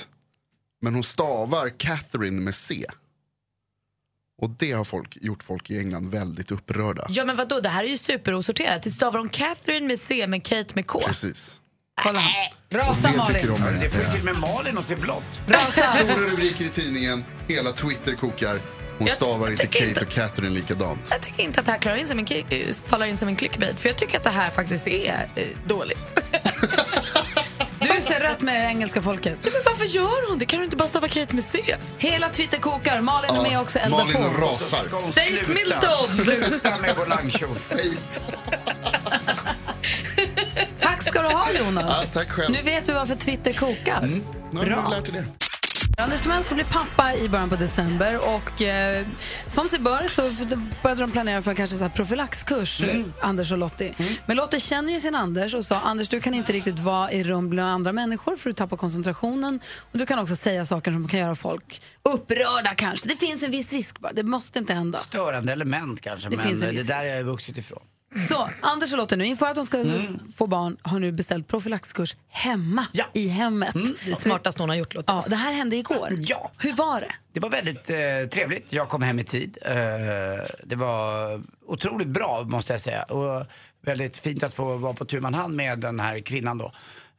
men hon stavar Catherine med C. Och det har folk, gjort folk i England väldigt upprörda. Ja men vadå, det här är ju superosorterat. Det stavar om Catherine med C men Kate med K. Precis. Kolla. Och Rasa det tycker Malin. de Det får ju är, till och med Malin att se blått. Stora rubriker i tidningen, hela Twitter kokar. Hon Jag stavar inte Kate och Catherine likadant. Jag tycker inte att det här klarar in som en, eh, faller in som en clickbait för jag tycker att det här faktiskt är eh, dåligt. Du ser rätt med engelska folket. Men varför gör hon det? Kan du inte bara stava Kate med C? Hela Twitter kokar. Malin är med också. Elda Malin på. rasar. Sluta? Milton! Sluta med volangkjol. Säg Tack ska du ha Jonas. Ja, tack själv. Nu vet vi varför Twitter kokar. Nu har du lärt dig det. Anders Timell ska bli pappa i början på december och eh, som sig bör så började de planera för en kanske så här profylaxkurs, Anders och Lottie. Men Lottie känner ju sin Anders och sa Anders du kan inte riktigt vara i rum bland andra människor för du tappar koncentrationen och du kan också säga saker som kan göra folk upprörda kanske. Det finns en viss risk bara, det måste inte hända. Störande element kanske, Det men finns en det viss där har risk. jag vuxit ifrån. Så, Anders och Lotte nu, inför att de ska få barn har nu beställt profylaxkurs hemma, i hemmet. Det är smartast någon har gjort Lotta. Ja, det här hände igår. Ja. Hur var det? Det var väldigt eh, trevligt. Jag kom hem i tid. Eh, det var otroligt bra måste jag säga. Och väldigt fint att få vara på tu man hand med den här kvinnan då.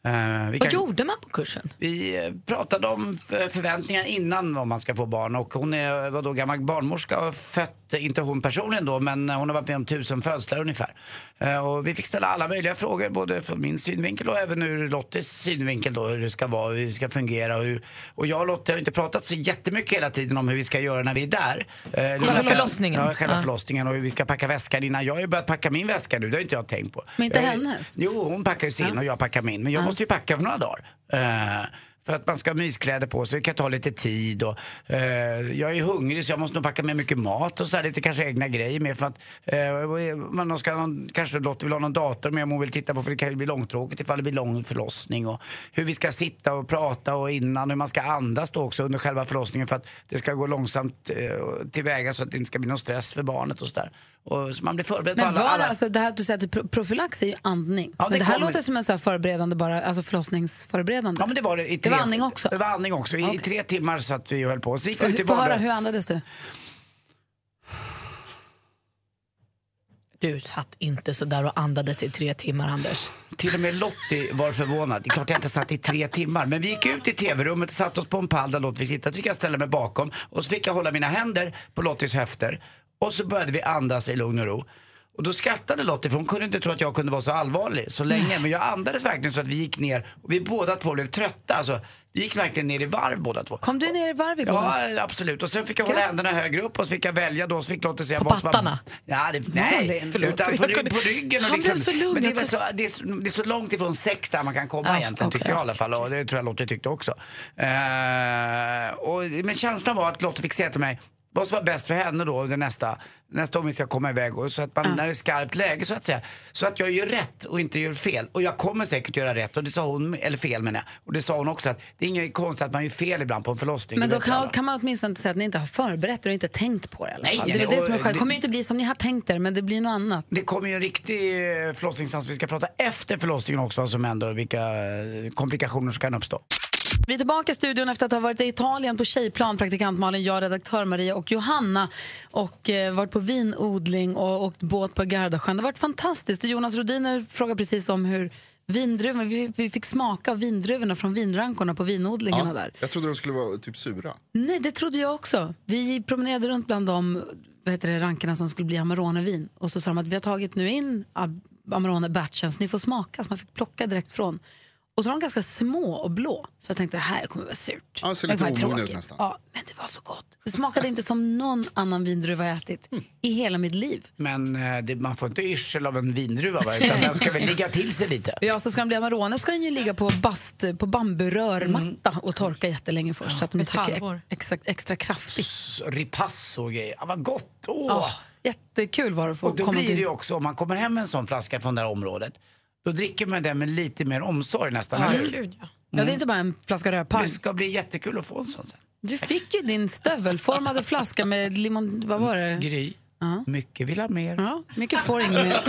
Eh, vi Vad kan- gjorde man på kursen? Vi eh, pratade om förväntningar innan om man ska få barn och hon är, var då gammal barnmorska och har fött, inte hon personligen då, men hon har varit med om tusen födslar ungefär. Eh, Och vi fick ställa alla möjliga frågor, både från min synvinkel och även ur Lottes synvinkel då, hur det ska vara, hur det ska fungera. Och, hur, och jag och Lotte har inte pratat så jättemycket hela tiden om hur vi ska göra när vi är där. Eh, Själva förlossningen? Ja, själva Ja. förlossningen och hur vi ska packa väskan innan. Jag har ju börjat packa min väska nu, det har inte jag tänkt på. Men inte Jag- hennes? Jo, hon packar ju sin och jag packar min. Men jag måste ju packa för några dagar. För att man ska ha myskläder på sig, det kan ta lite tid och eh, jag är hungrig så jag måste nog packa med mycket mat och så där, lite kanske egna grejer med för att eh, man ska någon, kanske Lotta vill ha någon dator med om hon vill titta på för det kan ju bli långtråkigt ifall det blir lång förlossning och hur vi ska sitta och prata och innan hur man ska andas då också under själva förlossningen för att det ska gå långsamt eh, tillväga så att det inte ska bli någon stress för barnet och sådär. Och så man blir förberedd på Men alla, var det, alla... alltså, det här att du säger att pro- profylax är ju andning. Ja, men det det här kommer- låter som en så här förberedande bara, alltså förlossningsförberedande. Ja men det var det i Det tre, var andning också? Det var andning också. I, i tre timmar satt vi och höll på. Så gick vi ut i Få höra, hur andades du? Du satt inte så där och andades i tre timmar, Anders. Till och med Lottie var förvånad. Det är klart jag inte satt i tre timmar. Men vi gick ut i tv-rummet och satte oss på en pall där Lottie fick sitta. Så fick jag ställa mig bakom och så fick jag hålla mina händer på Lotties höfter. Och så började vi andas i lugn och ro. Och då skrattade Lottie för hon kunde inte tro att jag kunde vara så allvarlig så länge. Men jag andades verkligen så att vi gick ner och vi båda två blev trötta. Alltså, vi gick verkligen ner i varv båda två. Kom du ner i varv igår? Ja, absolut. Och sen fick jag hålla Grattis. händerna högre upp och så fick jag välja då. Så fick Lottie säga På vad som var- pattarna? Ja, det, nej, förlåt. utan på, kunde- på ryggen. Och Han liksom, blev så lugn. Men det är, så, det, är, så- det är så långt ifrån sex där man kan komma Ja, egentligen, okej, tyckte jag i alla fall. Och det tror jag Lottie tyckte också. Eh, och, men känslan var att Lottie fick säga till mig vad som var bäst för henne då nästa, nästa gång vi ska komma iväg. Och så att man, när det är skarpt läge så att säga. Så att jag gör rätt och inte gör fel. Och jag kommer säkert göra rätt. Och det sa hon, eller fel menar jag. Och det sa hon också att det är inget konstigt att man gör fel ibland på en förlossning. Men då kan, kan man åtminstone inte säga att ni inte har förberett er och inte tänkt på det Nej, nej, det är det som är skönt. Det kommer ju inte bli som ni har tänkt er, men det blir något annat. Det kommer ju en riktig eh, förlossningsdans. Vi ska prata efter förlossningen också vad som händer och vilka eh, komplikationer som kan uppstå. Vi är tillbaka i studion efter att ha varit i Italien på tjejplan, praktikant Malin, jag, redaktör Maria och Johanna och eh, varit på vinodling och åkt båt på Gardasjön. Det har varit fantastiskt. Och Jonas Rodiner frågade precis om hur vindruvorna, vi, vi fick smaka av vindruvorna från vinrankorna på vinodlingarna där. Jag trodde de skulle vara typ sura. Nej, det trodde jag också. Vi promenerade runt bland de vad heter det, rankerna som skulle bli Amarone-vin. Och så sa de att vi har tagit nu in Amarone-batchen så ni får smaka. Så man fick plocka direkt från. Och så var de ganska små och blå. Så jag tänkte det här kommer vara surt. Ja, det ser lite omogen ut tråkigt. nästan. Ja, men det var så gott. Det smakade inte som någon annan vindruva jag ätit i hela mitt liv. Men eh, det, man får inte yrsel av en vindruva va? utan den ska väl ligga till sig lite. Ja, så ska den bli Amarone ska den ju ligga på bast, på bamburörmatta och torka jättelänge först. så att den ett blir halvår. extra, kraftig. S- Ripasso och grejer. Ja, vad gott! Åh. Ja, jättekul var det att få och då komma blir det ju också, om man kommer hem med en sån flaska från det här området, då dricker man den med lite mer omsorg nästan. Ja, eller hur? Gud, ja. Ja, det är inte bara en flaska rödpang. Det ska bli jättekul att få en sån sen. Du fick ju din stövelformade flaska med limon... Vad var det? Gry, mycket vill ha mer. Ja, mycket får inget mer.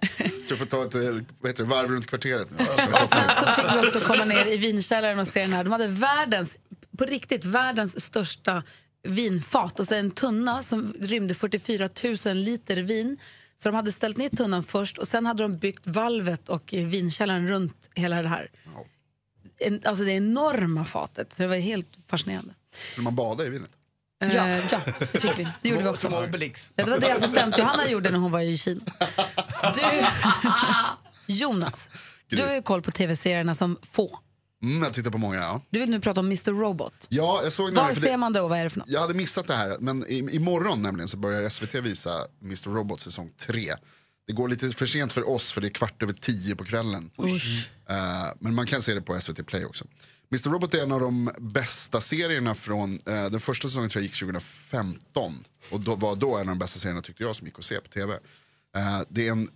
Jag tror jag får ta ett eh, vad heter det, varv runt kvarteret nu. Och sen så fick vi också komma ner i vinkällaren och se den här. De hade världens, på riktigt, världens största vinfat. Och så en tunna som rymde 44 000 liter vin. Så de hade ställt ner tunnan först och sen hade de byggt valvet och eh, vinkällaren runt hela det här. En, alltså det enorma fatet. Så det var helt fascinerande. Vill man bada i vinet? Eh, ja, det fick vi. Det gjorde vi också. Som Obelix. Ja, det var det assistent Johanna gjorde när hon var i Kina. Du, Jonas, du har ju koll på tv-serierna som få. Mm, jag tittar på många, ja. Du vill nu prata om Mr Robot. Ja, jag såg Var ser det, man det och vad är det för något? jag hade missat det här, men i, imorgon nämligen så börjar SVT visa Mr Robot säsong 3. Det går lite för sent för oss för det är kvart över tio på kvällen. Eh, men man kan se det på SVT Play också. Mr Robot är en av de bästa serierna från, eh, den första säsongen tror jag gick 2015. Och då var då en av de bästa serierna tyckte jag som gick att se på tv. Eh, det är en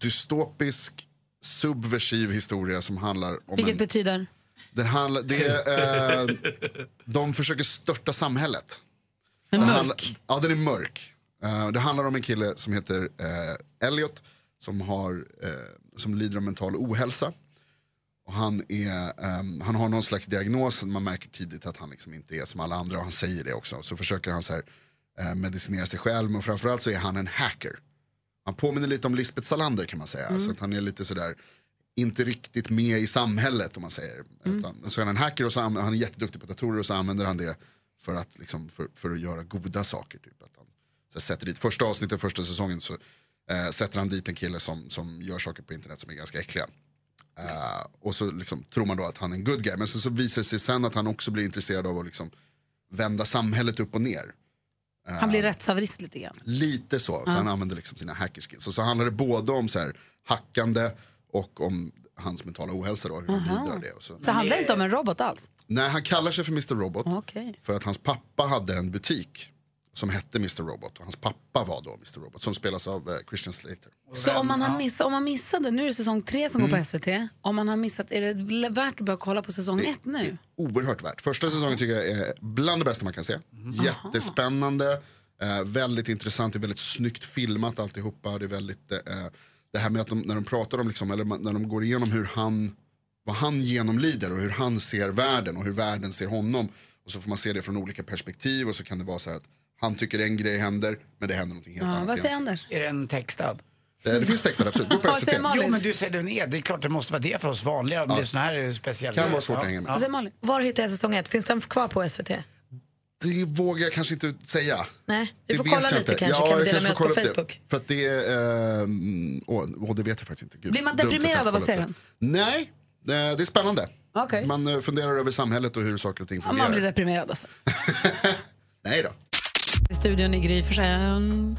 dystopisk, subversiv historia som handlar om Vilket en... betyder? Den handlar, det är, eh, de försöker störta samhället. Men Det mörk. handlar- ja, den är mörk. Eh, det handlar om en kille som heter uh, Elliot som, har, eh, som lider av mental ohälsa. Och han, är, ehm, han har någon slags diagnos, man märker tidigt att han liksom inte är som alla andra och han säger det också. Så försöker han så här, eh, medicinera sig själv men framförallt så är han en hacker. Han påminner lite om Lisbeth Salander kan man säga. Mm. Så att han är lite sådär, inte riktigt med i samhället om man säger. Mm. Utan, så är han en hacker och så han är jätteduktig på datorer och så använder han det för att, liksom, för, för att göra goda saker. Typ. Att han, så sätter dit, första avsnittet, första säsongen så eh, sätter han dit en kille som, som gör saker på internet som är ganska äckliga. Eh, och så liksom, tror man då att han är en good guy. Men sen så visar det sig sen att han också blir intresserad av att liksom, vända samhället upp och ner. Eh, Han blir rättshaverist lite grann. Lite så, så Ja. han använder liksom sina hackerskills. Och så handlar det både om så här, hackande och om hans mentala ohälsa då, hur det. Och så. Så handlar det inte om en robot alls? Nej, han kallar sig för Mr Robot Okej. för att hans pappa hade en butik som hette Mr Robot och hans pappa var då Mr Robot som spelas av eh, Christian Slater. Så om man, har missat, om man missade, nu är det säsong tre som Mm. går på SVT, om man har missat, är det värt att börja kolla på säsong ett nu? Oerhört värt. Första säsongen tycker jag är bland det bästa man kan se. Jättespännande, eh, väldigt intressant, det är väldigt snyggt filmat alltihopa. Det är väldigt, eh, det här med att de, när de pratar om, liksom, eller när de går igenom hur han, vad han genomlider och hur han ser världen och hur världen ser honom. Och så får man se det från olika perspektiv och så kan det vara så här att han tycker en grej händer men det händer någonting helt Ja, annat. vad säger. Anders? Är den textad? Eh, Det finns texter absolut, gå på SVT. Jo men du säger den är, det är klart det måste vara det för oss vanliga. Men det är såna här speciella Kan vara svårt att hänga med. Vad säger Malin? Var hittar jag säsong ett? Finns den kvar på SVT? Det vågar jag kanske inte säga. Nej, vi Det får kolla lite inte. kanske. Ja, kan vi jag dela kanske med oss får på kolla upp det. Facebook? För att det är, ehm, åh, åh, det vet jag faktiskt inte. Gud, Blir man deprimerad av att se det. Nej, eh, det är spännande. Okej. Man eh, funderar över samhället och hur saker och ting Om fungerar. man blir deprimerad alltså. Nej då. I studion i Gry Forssell.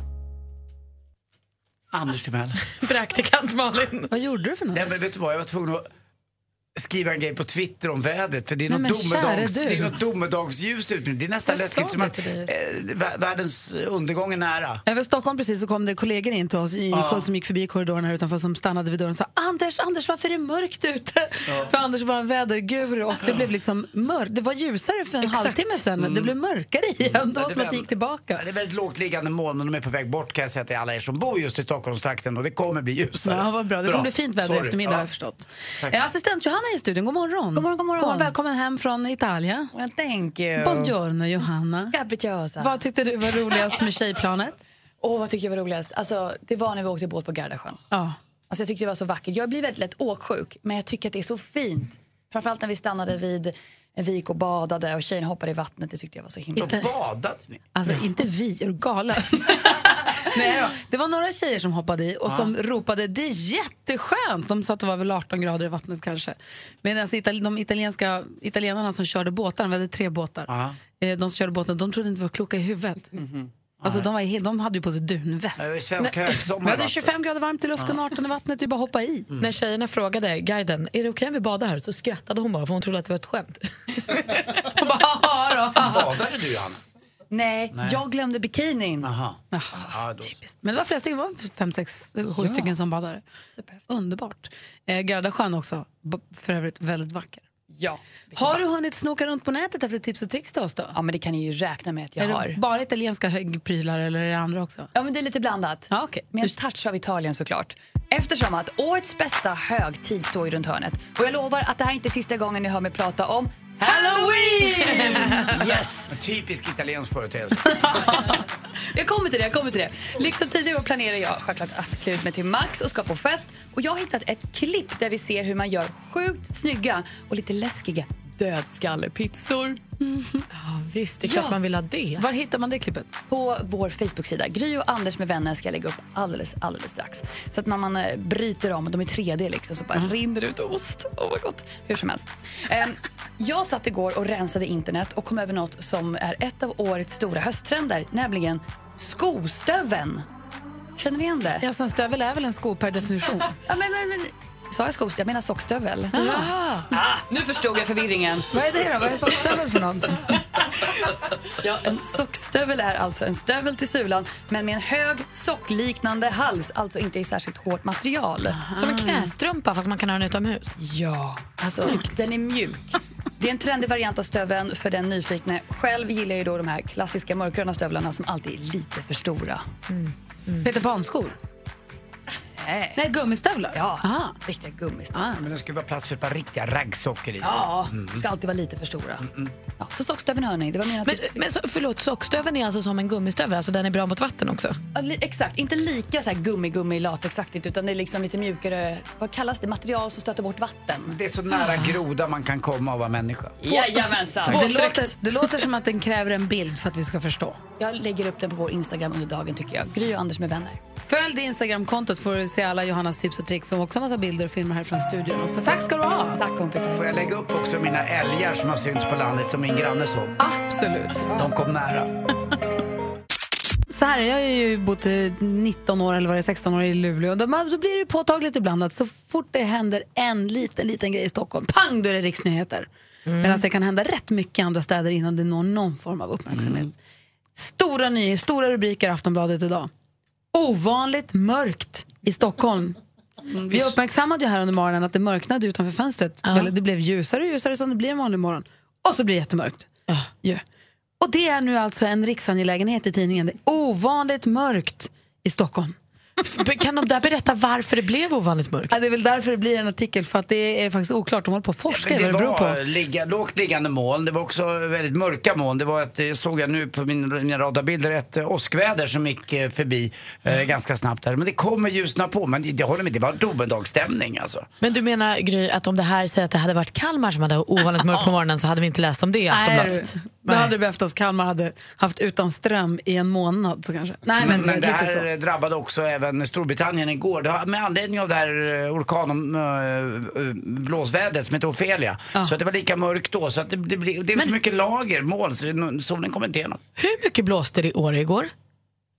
Anders Timell. Praktikant Malin. Vad gjorde du för något? Nej men vet du vad, jag var tvungen att skriva en grej på Twitter om vädret. För det är Nej, något, men domedags, det är något domedagsljus ute nu. Det är nästan Jag läskigt som att eh, vä- världens undergång är nära. Över Stockholm precis så kom det kollegor in till oss i, Ja. som gick förbi korridoren här utanför som stannade vid dörren och sa Anders, Anders varför är det mörkt ute? För Anders var en väderguru och det blev liksom mörkt. Det var ljusare för en Exakt. halvtimme sedan. Mm. Det blev mörkare igen. Det var som att det gick tillbaka. Det är väldigt lågt liggande moln och de är på väg bort kan jag säga till alla er som bor just i Stockholmstrakten och det kommer bli ljusare. Ja, vad bra. Det kommer bli fint väder i eftermiddag Ja. har jag förstått. Tack. Eh, Assistent Johanna är i studion. God morgon. God morgon, god morgon. välkommen hem från Italien. Well, thank you. Buongiorno Johanna. Capricciosa. Vad tyckte du var roligast med tjejplanet? Åh, vad tycker jag var roligast? Alltså, det var när vi åkte båt på Gardasjön. Ja. Alltså, jag tyckte det var så vackert. Jag blir väldigt lätt åksjuk, men jag tycker att det är så fint. Framförallt när vi stannade vid en vik och badade och tjejerna hoppade i vattnet. Det tyckte jag var så himla Inte- Badade ni? Alltså inte vi, är du galen? Nej då. Det var några tjejer som hoppade i och som ropade det är jätteskönt. De sa att det var väl 18 grader i vattnet kanske. Medan ital- de italienska, italienarna som körde båtar, vi hade tre båtar, Ja. eh, de som körde båten, de trodde inte vi var kloka i huvudet. Alltså, de, var, helt- de hade ju på sig dunväst. Svensk högsommar Vi hade vattnet. 25 grader varmt i luften, 18 i vattnet, det är bara att hoppa i. När tjejerna frågade guiden, är det okej om vi badar här? Så skrattade hon bara för hon trodde att det var ett skämt. Och bara, "Ja då." Badade du Johanna? Nej, Nej. jag glömde bikinin. Aha. Ja, då. Men det var flera stycken, var fem, sex, sju stycken som badade. Underbart. Eh, Gardasjön också, b- för övrigt väldigt vacker. Ja. Har du hunnit snoka runt på nätet efter tips och tricks till oss då? Ja, men det kan ni ju räkna med att jag är har. det bara italienska högprylar eller är det andra också? Ja, men det är lite blandat. Ja, okay. Med en touch av Italien såklart. Eftersom att årets bästa högtid står ju runt hörnet. Och jag lovar att det här är inte sista gången ni hör mig prata om Halloween! yes! En typisk italiensk företeelse. Jag kommer till det, jag kommer till det. Liksom tidigare år planerar jag självklart att klä ut mig till Max och ska på fest. Och jag har hittat ett klipp där vi ser hur man gör sjukt snygga och lite läskiga dödskallepizzor. Ja, visst, det är klart man vill ha det. Var hittar man det klippet? På vår Facebook-sida. Gry och Anders med vänner ska jag lägga upp alldeles, alldeles strax. Så att man, man eh, bryter om, de är 3D liksom, så bara rinner ut ost. Åh vad gott. Hur som helst. Ehm, jag satt igår och rensade internet och kom över något som är ett av årets stora hösttrender, nämligen skostöveln. Känner ni igen det? Ja, en stövel är väl en sko per definition? Ja, men, men, men, sa jag skostövel? Jag menar sockstövel. Ah, nu förstod jag förvirringen. Vad är det då? Vad är sockstövel för något? Ja, en sockstövel är alltså en stövel till sulan men med en hög sockliknande hals, alltså inte i särskilt hårt material. Som en knästrumpa fast man kan ha den utomhus. Ja, alltså, den är mjuk. Det är en trendig variant av stöveln för den nyfikne. Själv gillar jag ju då de här klassiska mörkgröna stövlarna som alltid är lite för stora. Peter Pan-skor? Nej. Nej, gummistövlar? Ja, Aha. riktiga gummistövlar. Men det ska vara plats för ett par riktiga raggsockor i. Ja, Mm. ska alltid vara lite för stora. Ja, så sockstöveln hörni, det var mina Men, tips. men så, förlåt, sockstöveln är alltså som en gummistövel, alltså den är bra mot vatten också? Ja, li- Exakt, inte lika så här gummi-gummi latexaktigt utan det är liksom lite mjukare, vad kallas det, material som stöter bort vatten. Det är så nära groda man kan komma av att vara människa. Jajamensan. Det låter, det låter som att den kräver en bild för att vi ska förstå. Jag lägger upp den på vår Instagram under dagen tycker jag. Gry och Anders med vänner. Följ det Instagramkontot du se alla Johannas tips och tricks och också en massa bilder och filmer här från studion. också. Tack ska du ha! Tack kompisar. Får jag lägga upp också mina älgar som har synts på landet som min granne såg? Absolut. De kom nära. så här, jag har ju bott eh, 19 år eller vad det är, 16 år i Luleå. Då, man- så blir det påtagligt ibland att så fort det händer en liten, liten grej i Stockholm, pang, då är det riksnyheter. Medan det kan hända rätt mycket i andra städer innan det når någon form av uppmärksamhet. Stora nyheter, stora rubriker i Aftonbladet idag. Ovanligt mörkt i Stockholm. Vi uppmärksammade ju här under morgonen att det mörknade utanför fönstret. Eller Det blev ljusare och ljusare som det blir en vanlig morgon. Och så blir det jättemörkt. Ja. Och det är nu alltså en riksangelägenhet i tidningen. Det är ovanligt mörkt i Stockholm. Kan de där berätta varför det blev ovanligt mörkt? Ja, det är väl därför det blir en artikel, för att det är faktiskt oklart. De håller på att forska Men vad det beror var på. ligga, lågt liggande moln, det var också väldigt mörka moln. Det var ett, eh, såg jag nu på min, mina radarbilder, ett eh, åskväder som gick eh, förbi eh, ganska snabbt här. Men det kommer ljusna på, men jag håller med, det var domedagsstämning alltså. Men du menar Gry att om det här säger att det hade varit Kalmar som hade ovanligt mörkt på morgonen så hade vi inte läst om det i Aftonbladet? Nej, då hade det behövt att Kalmar hade haft utan ström i en månad. Så kanske. Nej, men, Men, men det här så. drabbade också även Storbritannien igår. Det har, med anledning av det här eh, orkan äh, blåsvädret som heter Ophelia. Så att det var lika mörkt då. Så att det, det, det är så mycket lager, moln, så solen kommer inte igenom. Hur mycket blåste det i Åre igår?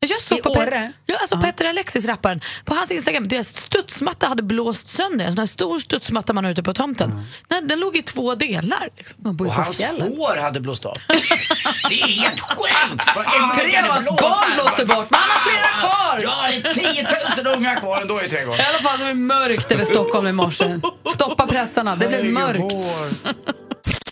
Jag såg I på Åre? Ja, alltså Petter Alexis, rapparen, på hans Instagram, deras studsmatta hade blåst sönder. En sån här stor studsmatta man har ute på tomten. Den, den låg i två delar. Liksom. Och hans hår hade blåst av. det är helt sjukt! Tre av hans barn blåste bort, men han har flera kvar! Ja, det är 10 000 unga kvar ändå i trädgården. I alla fall så var det mörkt över Stockholm i morse. Stoppa pressarna, det blev mörkt.